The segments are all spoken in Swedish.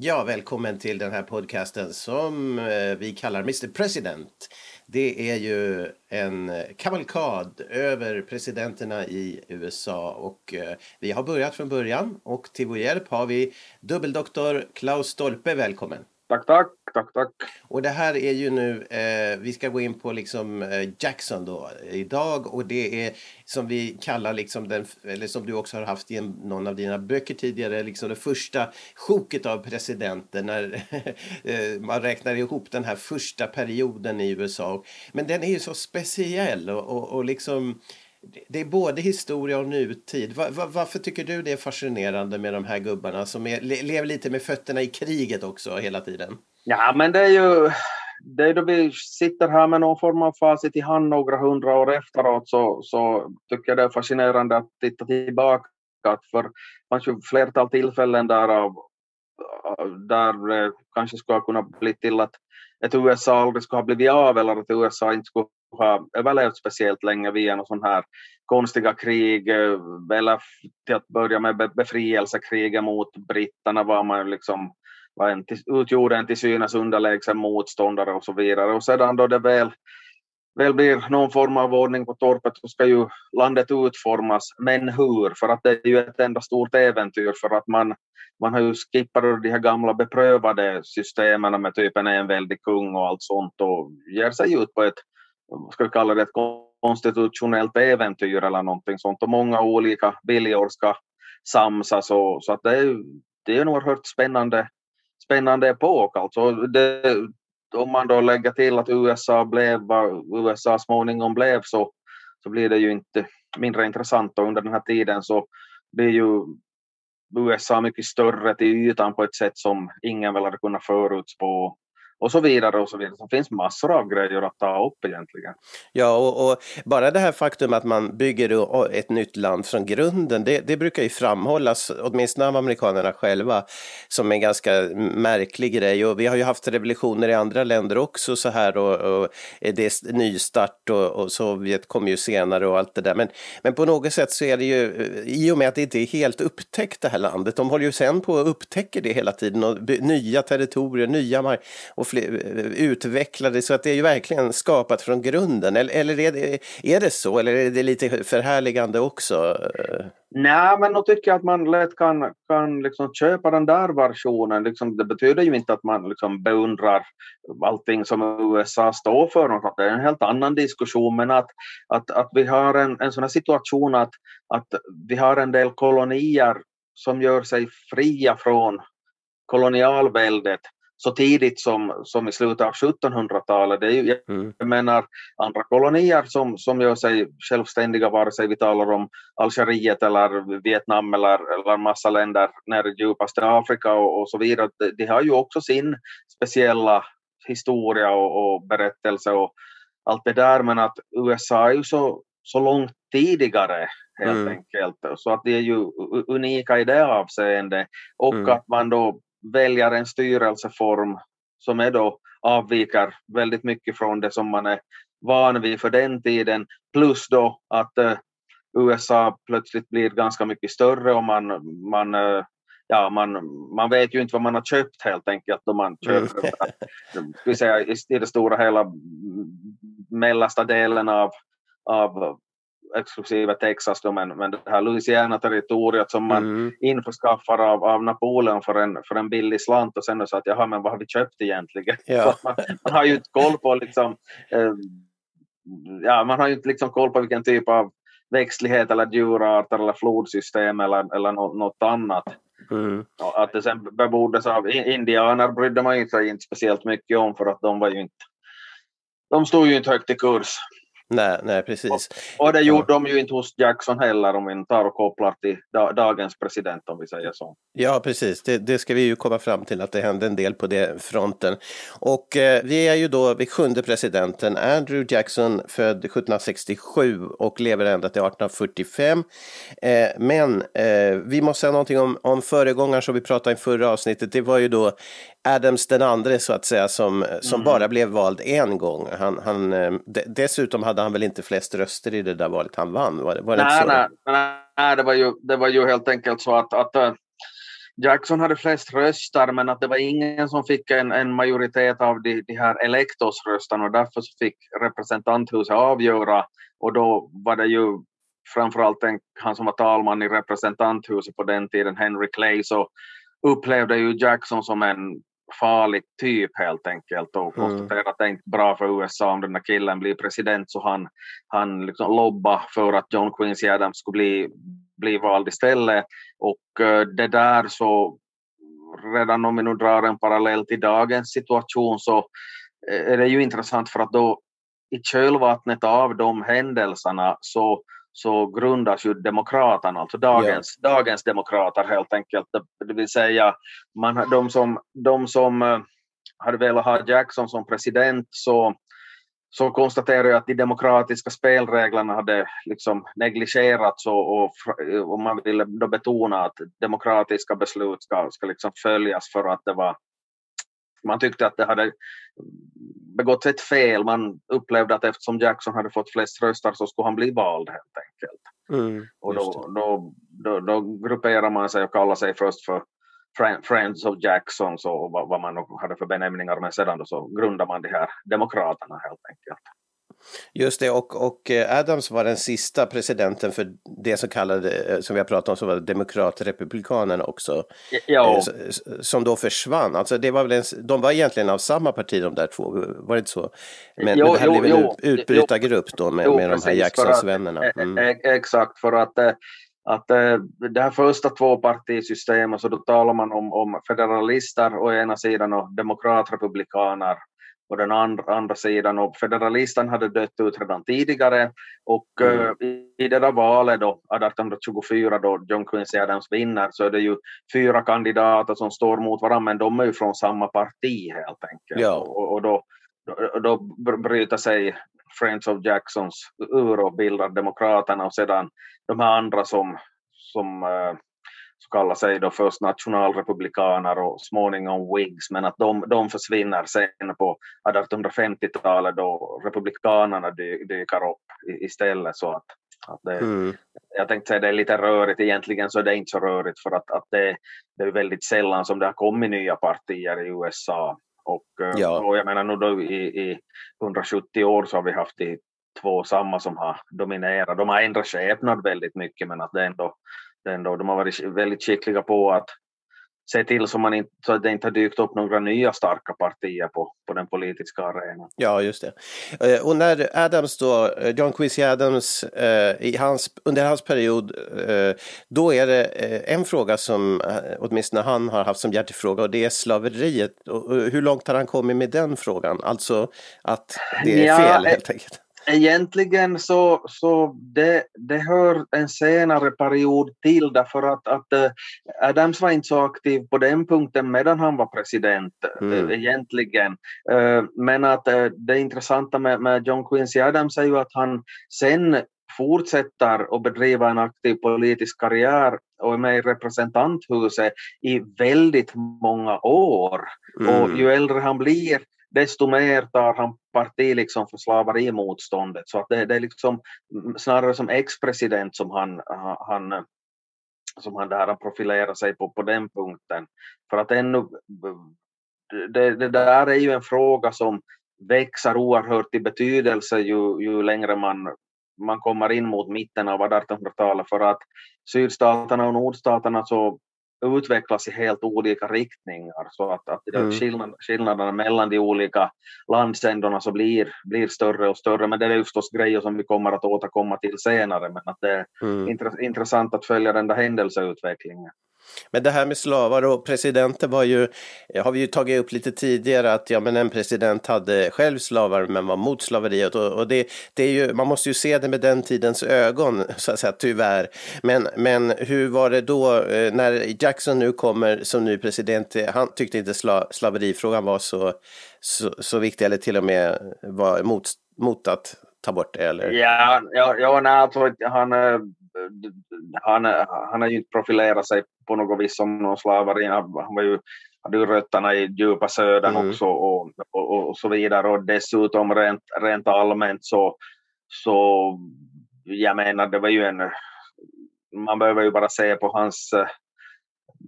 Ja, välkommen till den här podcasten som eh, vi kallar Mr President. Det är ju en kavalkad över presidenterna i USA och eh, vi har börjat från början och till vår hjälp har vi dubbeldoktor Klaus Stolpe, välkommen! Tack, tack, tack, tack. Och det här är ju nu, eh, vi ska gå in på liksom eh, Jackson då idag och det är som vi kallar liksom den, eller som du också har haft i en, någon av dina böcker tidigare, liksom det första sjoket av presidenter när eh, man räknar ihop den här första perioden i USA. Men den är ju så speciell och, och, och liksom det är både historia och nutid. Var, var, varför tycker du det är fascinerande med de här gubbarna som är, lever lite med fötterna i kriget också hela tiden? Ja, men det är ju det är då vi sitter här med någon form av facit i hand några hundra år efteråt så, så tycker jag det är fascinerande att titta tillbaka. För det fanns ju flertal tillfällen där, av, där det kanske skulle ha kunnat bli till att ett USA aldrig skulle ha blivit av eller att USA inte skulle ha eh, överlevt speciellt länge via någon sån här konstiga krig eh, eller till att börja med befrielsekriget mot britterna var man liksom var en, utgjorde en till synes underlägsen motståndare och så vidare. Och sedan då det väl, väl blir någon form av ordning på torpet så ska ju landet utformas. Men hur? För att det är ju ett enda stort äventyr för att man, man har ju skippat de här gamla beprövade systemen med typen en enväldig kung och allt sånt och ger sig ut på ett, vad ska vi kalla det, ett konstitutionellt äventyr eller någonting sånt och många olika viljor ska samsas och, så att det är, det är en oerhört spännande spännande epok. Alltså det, om man då lägger till att USA blev vad USA småningom blev så, så blir det ju inte mindre intressant och under den här tiden. Så blir ju USA mycket större till ytan på ett sätt som ingen väl hade kunnat förutspå och så vidare och så vidare. Det finns massor av grejer att ta upp egentligen. Ja, och, och, bara det här faktum att man bygger ett nytt land från grunden, det, det, brukar ju framhållas, åtminstone av amerikanerna själva, som en ganska märklig grej. Och vi har ju haft revolutioner i andra länder också så här och, och det är nystart och, och Sovjet kom ju senare och allt det där. Men, men på något sätt så är det ju, eh, i och med att det inte är helt upptäckt det här landet, de håller ju sen på att upptäcka det hela tiden och nya territorier, nya mark och Eh, utvecklade så att det är ju verkligen skapat från grunden. Eller, eller är, det, är det så? Eller är det lite förhärligande också? Nej, men då tycker jag att man lätt kan, kan liksom köpa den där versionen. Liksom, det betyder ju inte att man liksom beundrar allting som USA står för. Det är en helt annan diskussion. Men att, att, att vi har en, en sån här situation att, att vi har en del kolonier som gör sig fria från kolonialväldet så tidigt som, som i slutet av 1700-talet. Det är ju, mm. Jag menar andra kolonier som, som gör sig självständiga, vare sig vi talar om Algeriet eller Vietnam eller, eller massa länder nere i djupaste Afrika och, och så vidare. De, de, har ju också sin speciella historia och, och berättelse och allt det där, men att USA är ju så, så långt tidigare helt mm. enkelt. Så att de är ju unika i det avseendet. Och mm. att man då väljer en styrelseform som är då avviker väldigt mycket från det som man är van vid för den tiden. Plus då att uh, USA plötsligt blir ganska mycket större och man, man, uh, ja, man, man vet ju inte vad man har köpt helt enkelt då man köper mm. säga, i, i det stora hela mellersta delen av, av exklusive Texas då, men, men det här Louisiana-territoriet som man mm. införskaffar av, av Napoleon för en, för en billig slant och sen så att jaha, men vad har vi köpt egentligen? Ja. man, man, har ju inte koll på liksom, eh, ja, man har ju inte liksom koll på vilken typ av växtlighet eller djurarter eller flodsystem eller, eller något, annat. Mm. Att det sen beboddes av indianer brydde man sig inte speciellt mycket om för att de var ju inte de stod ju inte högt i kurs. Nej, nej precis. Och, och det gjorde ja. de ju inte hos Jackson heller om vi tar och kopplar till da, dagens president om vi säger så. Ja, precis. Det, det, ska vi ju komma fram till att det hände en del på den fronten. Och eh, vi är ju då vid sjunde presidenten, Andrew Jackson, född 1767 och lever ända till 1845. Eh, men eh, vi måste säga någonting om, om föregångaren som vi pratade i förra avsnittet. Det var ju då Adams den andre så att säga som, som mm. bara blev vald en gång. Han, han, eh, dessutom hade han väl inte flest röster i det där valet han vann? Var, var det nej, nej, nej, nej, det var ju, det var ju helt enkelt så att, att uh, Jackson hade flest röster men att det var ingen som fick en, en majoritet av de, de här elektorsrösterna och därför så fick representanthuset avgöra och då var det ju framförallt en, han som var talman i representanthuset på den tiden, Henry Clay, så upplevde ju Jackson som en farlig typ helt enkelt och mm. konstaterade att det är inte bra för USA om den där killen blir president så han, han liksom lobba för att John Quincy Adams skulle bli, bli vald istället och uh, det där så redan om vi nu drar en parallell till dagens situation så är det ju intressant för att då i kölvattnet av de händelserna så så grundas ju demokraterna, alltså dagens, ja. dagens demokrater helt enkelt. Det vill säga man, de som, de som uh, hade velat ha Jackson som president så, så konstaterar jag att de demokratiska spelreglerna hade liksom negligerats och, och, och man ville då betona att demokratiska beslut ska, ska liksom följas för att det var man tyckte att det hade begått ett fel. Man upplevde att eftersom Jackson hade fått flest röster så skulle han bli vald helt enkelt. Mm, och då, då, då, då grupperar man sig och kallar sig först för Friends of Jackson så vad, vad man hade för benämningar men sedan då så grundar man de här demokraterna helt enkelt. Just det, och, och eh, Adams var den sista presidenten för det som kallade, eh, som vi har pratat om, som var demokratrepublikanerna också. Ja. Eh, som då försvann. Alltså det var väl en, de var egentligen av samma parti de där två, var det inte så? Men, jo, men det här jo, blev en utbrytargrupp då med, jo, med de här Jacksons-vännerna. Mm. Exakt, för att att det här första tvåpartisystemet så då talar man om, om federalister å ena sidan och demokratrepublikaner på den andra, andra sidan och federalisten hade dött ut redan tidigare och mm. uh, i, i det där valet då 1824 då John Quincy Adams vinner så är det ju fyra kandidater som står mot varandra men de är ju från samma parti helt enkelt ja. och, och då, då, då bryter sig Friends of Jacksons ur och bildar Demokraterna och sedan de här andra som, som uh, så kallar sig då först nationalrepublikaner och småningom Whigs, men att de, de försvinner sen på 1850-talet då republikanerna dy, dyker upp istället. Så att, att det, mm. Jag tänkte säga det är lite rörigt, egentligen så är det inte så rörigt för att, att det, det är väldigt sällan som det har kommit nya partier i USA. Och, eh, ja. och jag menar nu då i, i 170 år så har vi haft de två samma som har dominerat. De har ändrat skepnad väldigt mycket men att det ändå ändå. De har varit väldigt skickliga på att se till så, man inte, så att det inte har dykt upp några nya starka partier på, på den politiska arenan. Ja, just det. Eh, och när Adams då, eh, John Quincy Adams, eh, i hans, under hans period, då är det en fråga som åtminstone han har haft som hjärtefråga och det är slaveriet. hur långt har han kommit med den frågan? Alltså att det är ja, fel helt enkelt. Egentligen så, så det, det hör en senare period till därför att, att uh, Adams var inte så aktiv på den punkten medan han var president mm. uh, egentligen. Uh, men att det intressanta med, med John Quincy Adams är ju att han sen fortsätter att bedriva en aktiv politisk karriär och är med i representanthuset i väldigt många år. Mm. Och ju äldre han blir desto mer tar han parti liksom för slaverimotståndet. Så att det, det är liksom snarare som ex-president som han, han, som han där profilerar sig på, på den punkten. För att ännu, det, det där är ju en fråga som växer oerhört i betydelse ju, ju längre man man kommer in mot mitten av 1800-talet för att sydstaterna och nordstaterna så utvecklas i helt olika riktningar så att, att mm. skillnad, skillnaderna mellan de olika landsändarna så blir, blir större och större men det är förstås grejer som vi kommer att återkomma till senare men att det är mm. intressant att följa den där händelseutvecklingen. Men det här med slavar och presidenter var ju, har vi ju tagit upp lite tidigare att ja men en president hade själv slavar men var mot slaveriet och, och det, det är ju, man måste ju se det med den tidens ögon så att säga tyvärr. Men, men hur var det då eh, när Jackson nu kommer som ny president, han tyckte inte sla, slaverifrågan var så, så, så viktig eller till och med var emot mot att ta bort det eller? Ja, ja, ja nej, jag tror att han, eh, han har ju inte profilerat sig på något vis som någon slavare. Han var ju, hade ju rötterna i djupa södern mm. också och, och, och, så vidare. Och dessutom rent, rent allmänt så, så jag menar det var ju en man behöver ju bara se på hans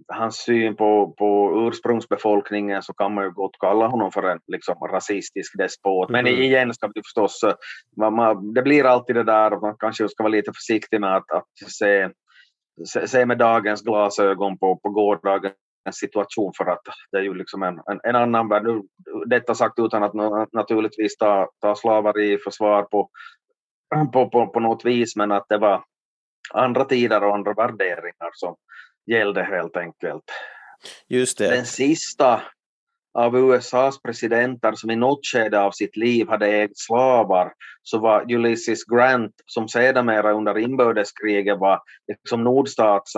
hans syn på, på ursprungsbefolkningen så kan man ju gott kalla honom för en liksom, rasistisk despot. Men mm. igen ska vi förstås, man, man, det blir alltid det där att man kanske ska vara lite försiktig med att, att se, se, se med dagens glasögon på, på gårdagens situation för att det är ju liksom en, en, en annan värld. Detta sagt utan att naturligtvis ta, ta slaveri i försvar på, på, på, på något vis men att det var andra tider och andra värderingar som, gällde helt enkelt. Just det. Den sista av USAs presidenter som i något skede av sitt liv hade ägt slavar så var Ulysses Grant som sedermera under inbördeskriget var liksom nordstats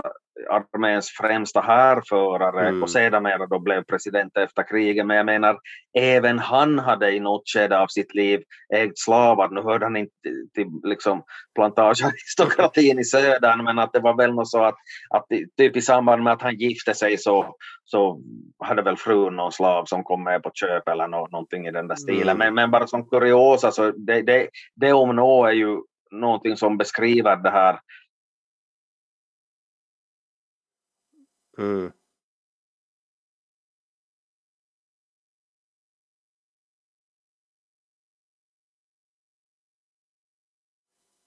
arméns främsta härförare mm. och sedermera då blev president efter kriget. Men jag menar, även han hade i något skede av sitt liv ägt slavar. Nu hörde han inte till liksom, plantagearistokratin i södern, men att det var väl något så att, att typ i samband med att han gifte sig så, så hade väl frun någon slav som kom med på köp eller no, någonting i den där stilen. Mm. Men, men bara som kuriosa, så det, det, det om något är ju någonting som beskriver det här Mm.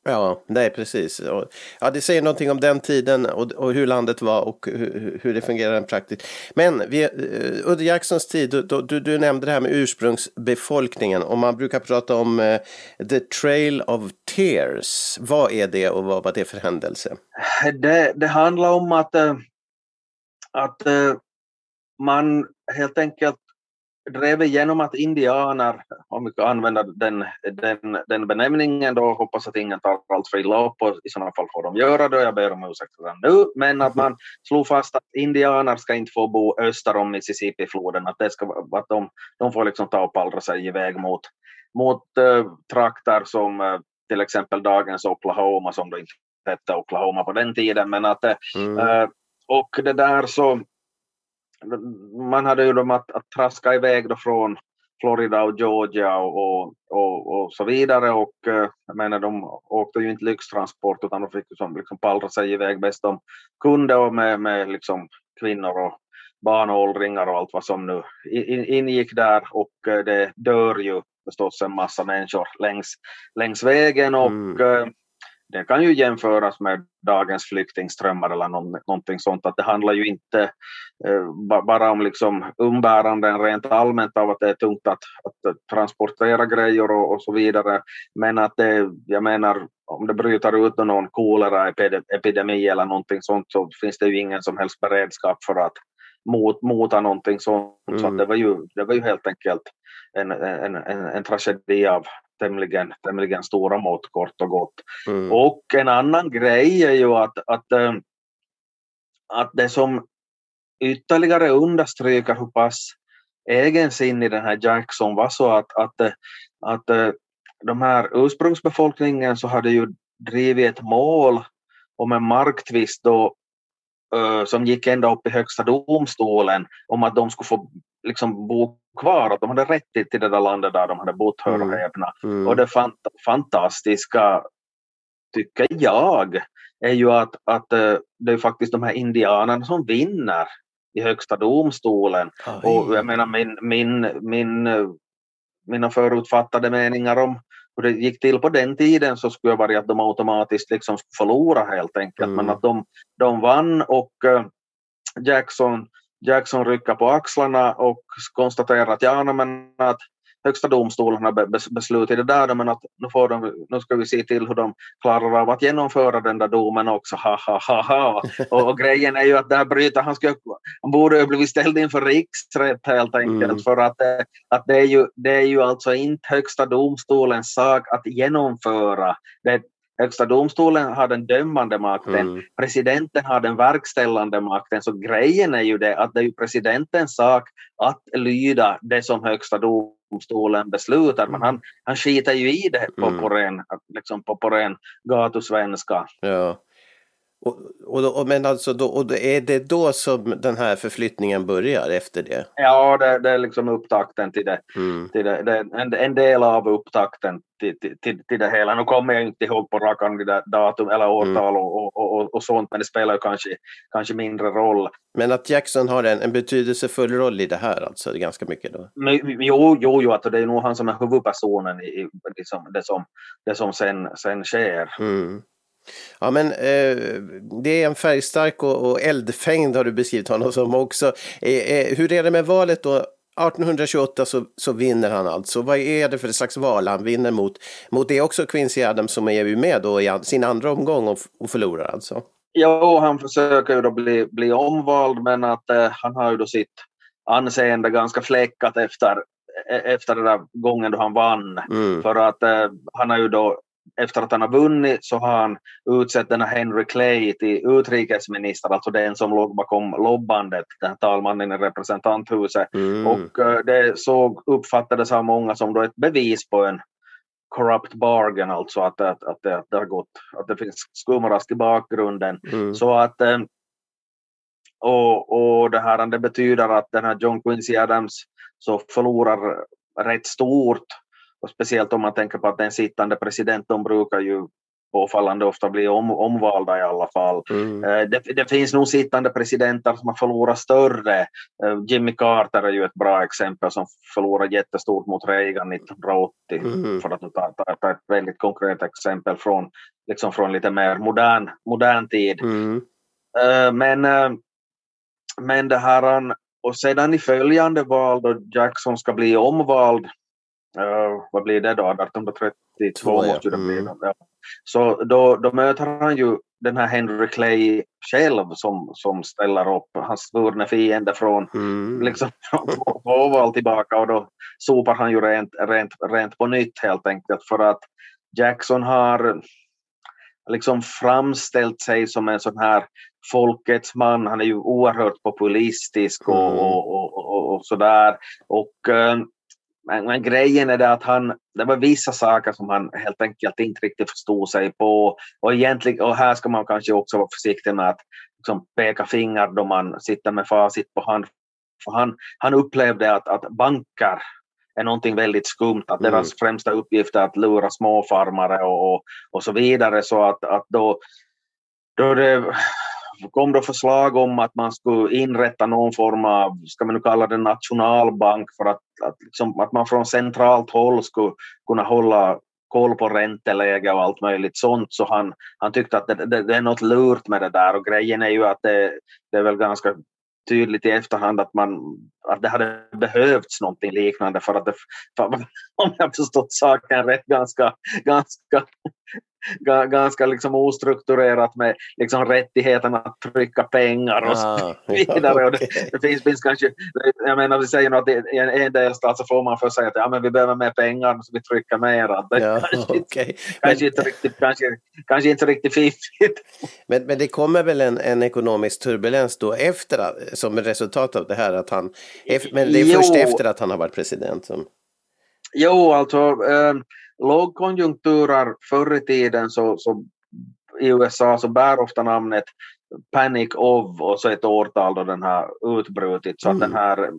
Ja, nej precis. Ja, det säger någonting om den tiden och, och hur landet var och hur, hur det fungerar praktiskt. Men vi, eh, under Jacksons tid, du, du, du, nämnde det här med ursprungsbefolkningen och man brukar prata om uh, The Trail of Tears. Vad är det och vad var det för händelse? Det, det handlar om att uh att eh, man helt enkelt drev igenom att indianer, om vi kan använda den, den, den benämningen då, hoppas att ingen tar allt för illa upp och i sådana fall får de göra det, jag ber om ursäkt redan nu, men att man slog fast att indianer ska inte få bo öster om Mississippi-floden, att, det ska, att de, de får liksom ta och pallra sig iväg mot, mot uh, trakter som uh, till exempel dagens Oklahoma, som då inte hette Oklahoma på den tiden, men att mm. Och det där så, man hade ju dem att, att traska iväg då från Florida och Georgia och, och, och, så vidare. Och eh, jag menar de åkte ju inte lyxtransport utan de fick liksom, liksom pallra sig iväg bäst de kunde och med, med liksom kvinnor och barn och åldringar och allt vad som nu ingick där. Och eh, det dör ju förstås en massa människor längs, längs vägen. Och mm. Det kan ju jämföras med dagens flyktingströmmar eller någonting sånt. Att det handlar ju inte eh, bara om liksom umbäranden rent allmänt av att det är tungt att, att transportera grejer och, och, så vidare. Men att det, jag menar, om det bryter ut någon koleraepidemi eller någonting sånt så finns det ju ingen som helst beredskap för att mot, mota någonting sånt. Mm. Så det, var ju, det var ju helt enkelt en, en, en, en tragedi av, tämligen, tämligen stora mått kort och gott. Mm. Och en annan grej är ju att, att, äh, att det som ytterligare understryker hur pass egensinnig den här Jackson var så att, att, att, att äh, de här ursprungsbefolkningen så hade ju drivit ett mål om en marktvist då, som gick ända upp i högsta domstolen om att de skulle få liksom bo kvar, att de hade rätt till det där landet där de hade bott, hör och mm. häpna. Mm. Och det fant fantastiska, tycker jag, är ju att, att eh, det är faktiskt de här indianerna som vinner i högsta domstolen. Oj. Och jag menar min, min, min, mina förutfattade meningar om, hur det gick till på den tiden så skulle det vara att de automatiskt liksom förlora helt enkelt, Mm. men att de, de vann och eh, Jackson, Jackson rycker på axlarna och konstaterar att ja, men att Högsta domstolen har be- bes- beslutat det där, men att nu, får de, nu ska vi se till hur de klarar av att genomföra den där domen också. Ha, ha, ha, ha. Och, och grejen är ju att där bryter han, ska, han borde ju blivit ställd inför riksrätt helt enkelt, Mm. för att, eh, att det, är ju, det är ju alltså inte Högsta domstolens sak att genomföra. Det, Högsta domstolen har den dömande makten, Mm. presidenten har den verkställande makten, så grejen är ju det att det är ju presidentens sak att lyda det som Högsta domstolen beslutar, men han, han skiter ju i det på, Mm. på, ren, liksom på, på ren gatusvenska. Ja. Och, och, och, men alltså då, och är det då som den här förflyttningen börjar efter det? Ja, det, det är liksom upptakten till det. Mm. Till det, det en, en del av upptakten till, till, till, det hela. Nu kommer jag inte ihåg på rak arm de där datum eller årtal och, och, och, och sånt, men det spelar ju kanske, kanske mindre roll. Men att Jackson har en, en betydelsefull roll i det här alltså, det ganska mycket då? Men, jo, jo, jo, att det är nog han som är huvudpersonen i, i liksom, det som, det som sen, sen sker. Mm. Ja men eh, det är en färgstark och, och eldfängd har du beskrivit honom som också. Eh, eh, hur är det med valet då? 1828 så, så vinner han alltså. Vad är det för slags val han vinner mot? Mot det också Quincy Adams som är ju med då i sin andra omgång och, och förlorar alltså. Jo, han försöker ju då bli, bli omvald, men att eh, han har ju då sitt anseende ganska fläckat efter, e- efter den där gången då han vann. Mm. För att eh, han har ju då, efter att han har vunnit, så har han utsett den här Henry Clay till utrikesminister, alltså den som låg bakom lobbandet, den här talmannen i representanthuset. Mm. Och eh, det såg, uppfattades av många som då ett bevis på en corrupt bargain, alltså att, att, att, det, att det har gått, att det finns skumrask i bakgrunden. Mm. Så att eh, och, och det här det betyder att den här John Quincy Adams så förlorar rätt stort och speciellt om man tänker på att den sittande presidenten brukar ju påfallande ofta bli om, omvalda i alla fall. Mm. Eh, Det, det finns nog sittande presidenter som har förlorat större. Eh, Jimmy Carter är ju ett bra exempel som förlorade jättestort mot Reagan 1980. Mm. För att ta, ta, ta ett väldigt konkret exempel från, liksom från lite mer modern, modern tid. Mm. Eh, Men, men det här, och sedan i följande val då Jackson ska bli omvald, eh, vad blir det då, 1832 Två, måste det bli. Mm. Ja. Så då, då möter han ju den här Henry Clay själv som, som ställer upp, hans svurne fiende från Mm. liksom, på val tillbaka och då sopar han ju rent, rent, rent på nytt helt enkelt för att Jackson har liksom framställt sig som en sån här folkets man. Han är ju oerhört populistisk och, Mm. och, och, och, och sådär. Och, eh, men, men grejen är det att han, det var vissa saker som han helt enkelt inte riktigt förstod sig på. Och, egentligen, och här ska man kanske också vara försiktig med att liksom, peka finger då man sitter med facit på hand. För han, han upplevde att, att banker är någonting väldigt skumt, att Mm. deras främsta uppgift är att lura småfarmare och, och, och så vidare. Så att, att då, då det kom då förslag om att man skulle inrätta någon form av, ska man nu kalla det nationalbank, för att, att, liksom, att man från centralt håll skulle kunna hålla koll på ränteläge och allt möjligt sånt. Så han, han tyckte att det, det, det är något lurt med det där och grejen är ju att det, det är väl ganska tydligt i efterhand att, man, att det hade behövts någonting liknande för att det, för, om jag förstått saken rätt, ganska, ganska, ga- ganska liksom ostrukturerat med liksom rättigheten att trycka pengar och så Ah, vidare. Och det, det finns, finns kanske, jag menar vi säger att i en, en delstat så får man för sig att ja, men vi behöver mer pengar så vi trycker mer. Det Ja, kanske, okej. kanske, Men, inte riktigt, kanske, kanske inte riktigt fiffigt. men, men det kommer väl en, en ekonomisk turbulens då efter att, som resultat av det här att han, men det är Jo. först efter att han har varit president som, Jo, alltså eh, lågkonjunkturer förr i tiden så, så i USA så bär ofta namnet Panic of och så ett årtal då den har utbrutit. Så att Mm. den här,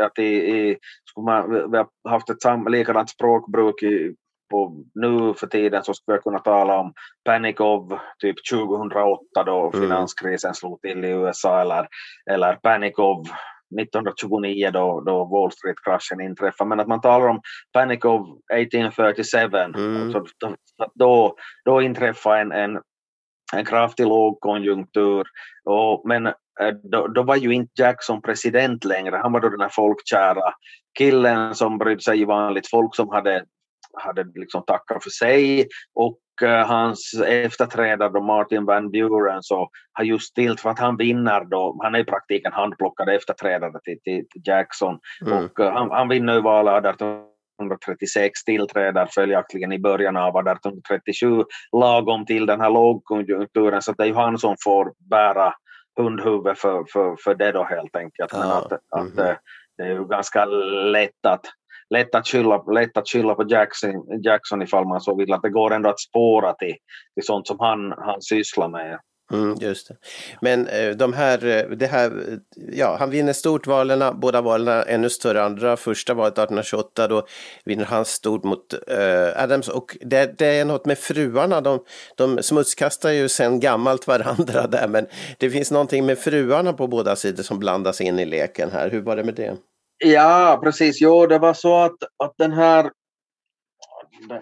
att i, i, skulle man, vi har haft ett sam, likadant språkbruk i, på, nu för tiden så skulle jag kunna tala om Panic of typ 2008 då Mm. finanskrisen slog till i USA eller, eller Panic of 1929 då, då Wall Street-kraschen inträffade, men att man talar om Panic of 1837, mm. alltså, då, då inträffade en, en, en kraftig lågkonjunktur, och, men eh, då, då, var ju inte Jackson president längre, han var då den här folkkära killen som brydde sig i vanligt folk som hade hade liksom tackat för sig. Och hans efterträdare Martin Van Buren så har just stilt för att han vinner då, han är i praktiken handplockad efterträdare till, till, till Jackson mm. och uh, han, han vinner ju valet 1836 tillträder följaktligen i början av 1837 lagom till den här lågkonjunkturen så det är ju han som får bära hundhuvud för, för, för det då helt enkelt. Men att, mm -hmm. att, det är ju ganska lätt att lätt att skylla, lätt att skylla på Jackson, Jackson ifall man så vill, att det går ändå att spåra till, till sånt som han, han sysslar med. Mm, just det. Men eh, de här, eh, det här, eh, ja, han vinner stort valen, båda valen ännu större andra. Första valet 1828, då vinner han stort mot uh, Adams och det, det, är något med fruarna, de, de smutskastar ju sen gammalt varandra där, men det finns någonting med fruarna på båda sidor som blandas in i leken här. Hur var det med det? Ja, precis. Jo, det var så att, att den här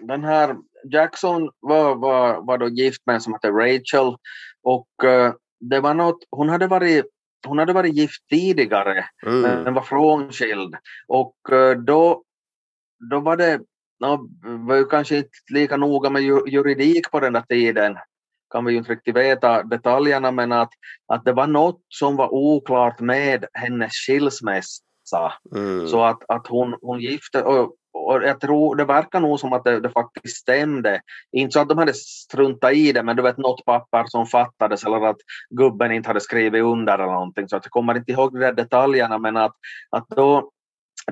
den här Jackson var, var, var då gift med en som hette Rachel och uh, det var något, hon hade varit hon hade varit gift tidigare mm. men var frånskild och uh, då, då var det no, var ju kanske inte lika noga med juridik på den där tiden kan vi ju inte riktigt veta detaljerna men att, att det var något som var oklart med hennes skilsmässa sa. Mm. Så att, att hon, hon gifte och, och jag tror, det verkar nog som att det, det, faktiskt stämde. Inte så att de hade struntat i det, men du vet något papper som fattades eller att gubben inte hade skrivit under eller någonting. Så att jag kommer inte ihåg de där detaljerna, men att, att då,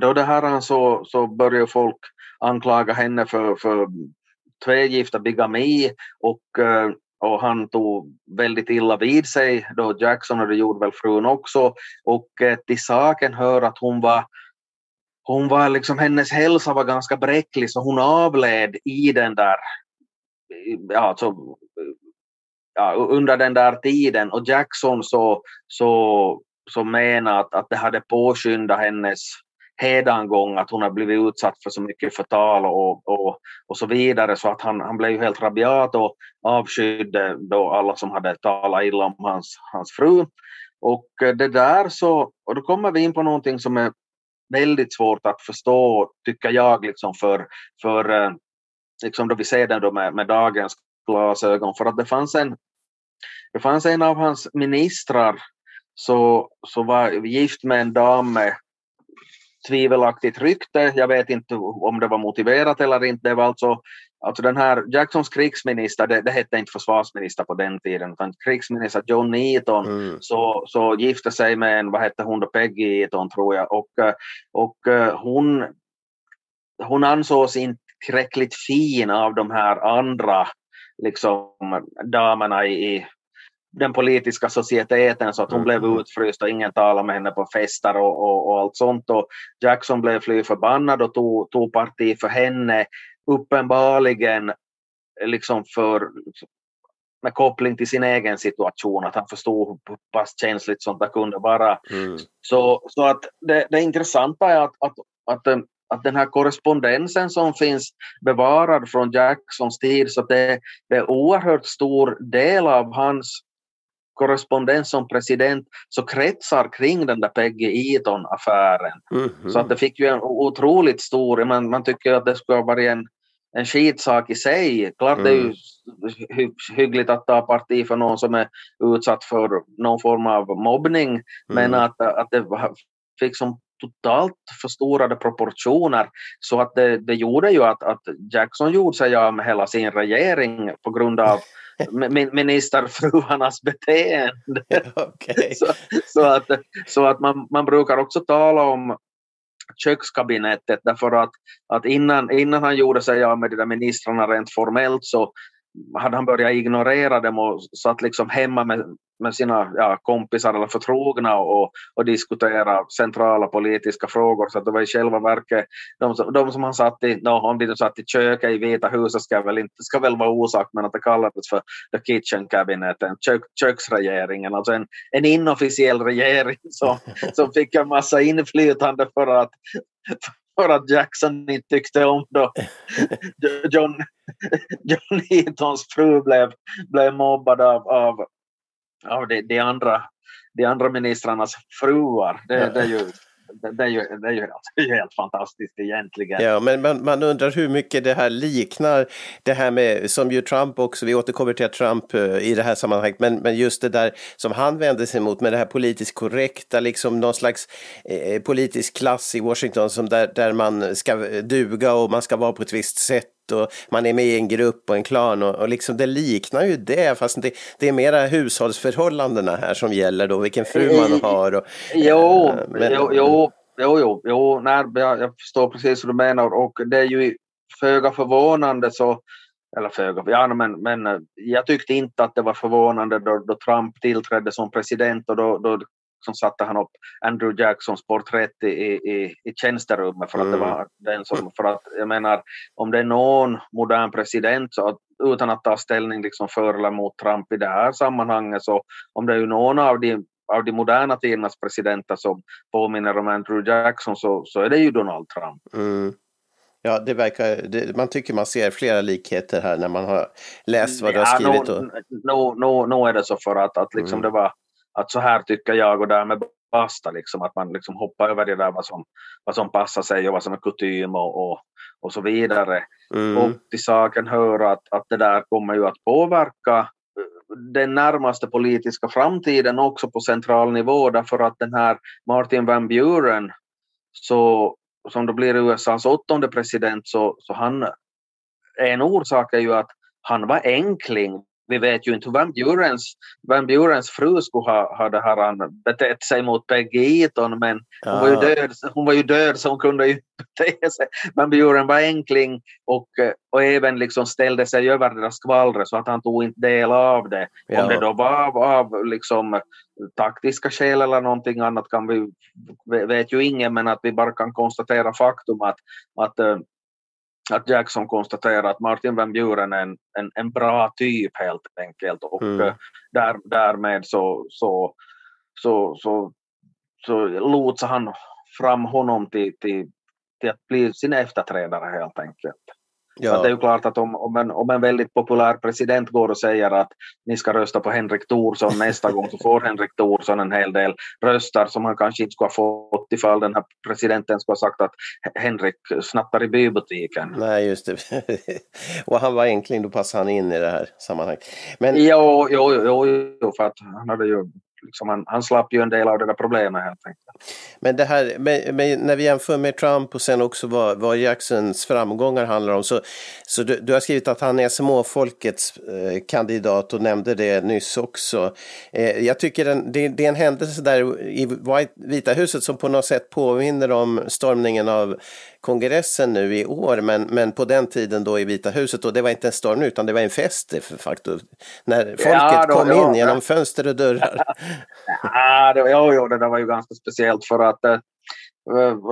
då det här så, så började folk anklaga henne för, för tvegifta bigami och uh, och han tog väldigt illa vid sig då Jackson och det gjorde väl frun också. Och eh, till saken hör att hon var hon var liksom, hennes hälsa var ganska bräcklig så hon avled i den där, ja, alltså, ja, under den där tiden. Och Jackson så, så, så menade att, att det hade påskyndat hennes hädangång, att hon har blivit utsatt för så mycket förtal och, och, och så vidare så att han, han blev helt rabiat och avskydde då alla som hade talat illa om hans, hans fru. Och eh, det där så, och då kommer vi in på någonting som är väldigt svårt att förstå, tycker jag, liksom för, för eh, liksom då vi ser det då med, med dagens glasögon, för att det fanns en, det fanns en av hans ministrar så, så var gift med en dam med tvivelaktigt rykte. Jag vet inte om det var motiverat eller inte. Det var alltså, alltså den här Jacksons krigsminister, det, det hette inte försvarsminister på den tiden, utan krigsminister John Eaton mm. så, så gifte sig med en, vad hette hon då, Peggy Eaton tror jag, och, och hon, hon ansågs inte tillräckligt fin av de här andra liksom, damerna i, den politiska societeten så att hon mm. blev utfryst och ingen talade med henne på fester och, och, och, allt sånt. Och Jackson blev fly förbannad och tog, tog parti för henne uppenbarligen liksom för med koppling till sin egen situation, att han förstod hur pass känsligt sånt där kunde vara. Mm. Så, så att det, det intressanta är att, att, att, att den här korrespondensen som finns bevarad från Jacksons tid, så det, det är oerhört stor del av hans korrespondens som president så kretsar kring den där Peggy Eaton-affären. Mm -hmm. Så att det fick ju en otroligt stor, man, man tycker att det skulle ha varit en, en skitsak i sig. Klart mm. det är ju mm. hy hyggligt att ta parti för någon som är utsatt för någon form av mobbning, mm. men att, att det fick som totalt förstorade proportioner så att det, det gjorde ju att, att Jackson gjorde sig av med hela sin regering på grund av ministerfruarnas beteende. Okay. så, så, att, så att man, man brukar också tala om kökskabinettet därför att, att innan, innan han gjorde sig av med de där ministrarna rent formellt så hade han börjat ignorera dem och satt liksom hemma med med sina ja, kompisar eller förtrogna och, och diskutera centrala politiska frågor. Så att det var i själva verket de, som, de som han satt i, no, om de satt i köket i Vita huset ska väl, inte, ska väl vara orsak, men att det kallades för the kitchen cabinet, kök, köksregeringen, alltså en, en inofficiell regering som, som fick en massa inflytande för att för att Jackson inte tyckte om då John, John Eatons fru blev, blev mobbad av, av, av de, de, andra, de andra ministrarnas fruar. Det, det är ju det, är ju, det är ju alltså helt fantastiskt egentligen. Ja, men man, man, undrar hur mycket det här liknar det här med, som ju Trump också, vi återkommer till Trump uh, i det här sammanhanget, men, men just det där som han vände sig mot med det här politiskt korrekta, liksom någon slags eh, politisk klass i Washington som där, där man ska duga och man ska vara på ett visst sätt och man är med i en grupp och en klan och, och liksom det liknar ju det fast det, det är mera hushållsförhållandena här som gäller då, vilken fru man Eh, har. Och, Jo, eh, men- jo, jo, jo, jo, jo nej, jag, jag förstår precis vad du menar och det är ju föga förvånande så eller föga, ja, men, men eh, jag tyckte inte att det var förvånande då, då Trump tillträdde som president och då, då liksom satte han upp Andrew Jacksons porträtt i, i, i tjänsterummet för att det Mm. var den som, för att jag menar om det är någon modern president så att, utan att ta ställning liksom för eller mot Trump i det här sammanhanget så om det är någon av de av de moderna tidernas presidenter som påminner om Andrew Jackson så, så är det ju Donald Trump. Mm. Ja, det verkar, det, man tycker man ser flera likheter här när man har läst vad du har skrivit. Och, nu, nu, nu är det så för att, att liksom Mm. det var att så här tycker jag och därmed basta liksom att man liksom hoppar över det där vad som, vad som passar sig och vad som är kutym och, och, och så vidare. mm, Och till saken hör att, att det där kommer ju att påverka eh, den närmaste politiska framtiden också på central nivå därför att den här Martin Van Buren så, som då blir USAs åttonde president så, så han en orsak är ju att han var enkling. Vi vet ju inte hur Van Burens, Van Burens fru skulle ha, ha det här, han betett sig mot Peggy Eaton men hon, var ju död, hon var ju död så hon kunde ju bete sig. Van Buren var enkling och, eh, och även liksom ställde sig över deras skvallret så att han tog inte del av det. Ja. Om det då var av, av liksom, taktiska skäl eller någonting annat kan vi, vet ju ingen men att vi bara kan konstatera faktum att, att eh, att Jackson konstaterar att Martin Van Buren är en, en, en bra typ helt enkelt och Mm. eh, där, därmed så, så, så, så, så lotsar han fram honom till, till, till att bli sin efterträdare helt enkelt. Det är ju klart att om, om, en, om en väldigt populär president går och säger att ni ska rösta på Henrik Thorsson nästa gång så får Henrik Thorsson en hel del röster som han kanske inte skulle ha fått ifall den här presidenten skulle ha sagt att Henrik snattar i bybutiken. Nej, just det. och han var enkling, då passade han in i det här sammanhanget. Men Jo, jo, jo, jo, för att han hade ju liksom, han, han slapp ju en del av det där problemet helt enkelt. Men det här, med, med, när vi jämför med Trump och sen också vad, vad Jacksons framgångar handlar om, så, så du, du har skrivit att han är småfolkets eh, kandidat och nämnde det nyss också. Eh, jag tycker den, det, det är en händelse där i White, Vita huset som på något sätt påminner om stormningen av kongressen nu i år, men, men på den tiden då i Vita huset, och det var inte en storm utan det var en fest de facto, när folket Ja, då- kom ja, in genom ja. fönster och dörrar. Ah, det, jo, jo, det där var ju ganska speciellt för att eh,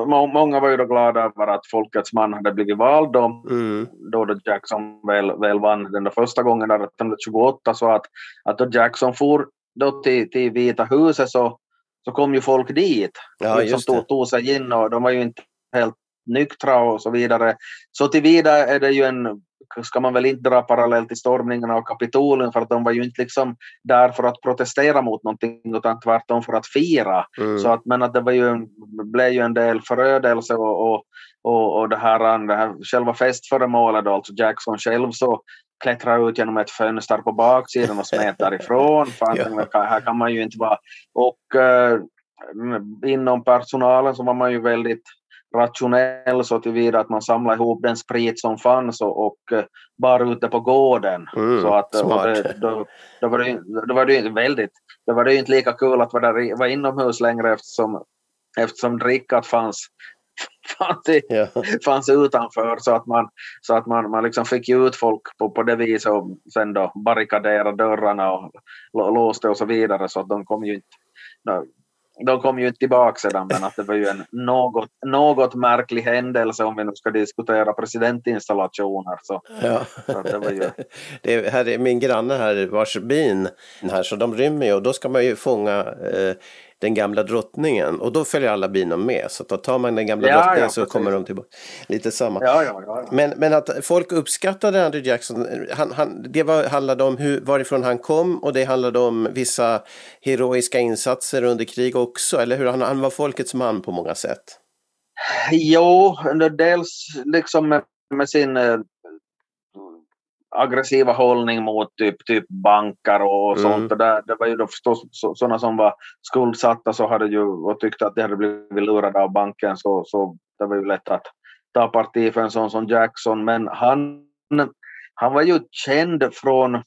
må, många var ju då glada över att folkets man hade blivit vald då, Mm. då, då Jackson väl, väl vann den där första gången där 1928 så att, att då Jackson for då till, till Vita huset så, så kom ju folk dit. Ja, liksom tog, tog sig in och de var ju inte helt nyktra och så vidare. Så tillvida är det ju en, ska man väl inte dra parallell till stormningen av Kapitolium för att de var ju inte liksom där för att protestera mot någonting utan tvärtom för att fira. Mm. Så att, men att det var ju, blev ju en del förödelse och, och, och, och det, här, det här själva festföremålet då, alltså Jackson själv så klättrade ut genom ett fönster på baksidan och smet därifrån. För Ja. här kan man ju inte vara. Och eh, inom personalen så var man ju väldigt rationell så tillvida att man samlade ihop den sprit som fanns och, och eh, bar ute på gården. Mm, så att, smart. det, då, då, var det, då var det ju väldigt, då var det inte lika kul att vara, där, vara inomhus längre eftersom, eftersom drickat fanns fanns, i, Ja. fanns utanför så att man, så att man, man liksom fick ut folk på, på det viset och sen då barrikadera dörrarna och lå- låste och så vidare så att de kom ju inte de kom ju inte tillbaka sedan men att det var ju en något, något märklig händelse om vi nu ska diskutera presidentinstallationer. Så, Ja. så det var ju, Det är, här är min granne här vars bin här så de rymmer ju och då ska man ju fånga eh, den gamla drottningen och då följer alla bina med så att tar man den gamla Ja, drottningen ja, så precis. kommer de tillbaka. Lite samma. ja, ja, ja. Men, men att folk uppskattade Andrew Jackson, han, han, det var, handlade om hur, varifrån han kom och det handlade om vissa heroiska insatser under krig också, eller hur? Han, han var folkets man på många sätt. Jo, dels liksom med, med sin eh, aggressiva hållning mot typ, typ banker och Mm. sånt. Och där, det var ju då förstås så- sådana som var skuldsatta så hade ju, och tyckte att de hade blivit lurade av banken så, så det var ju lätt att ta parti för en sån som Jackson. Men han, han var ju känd från,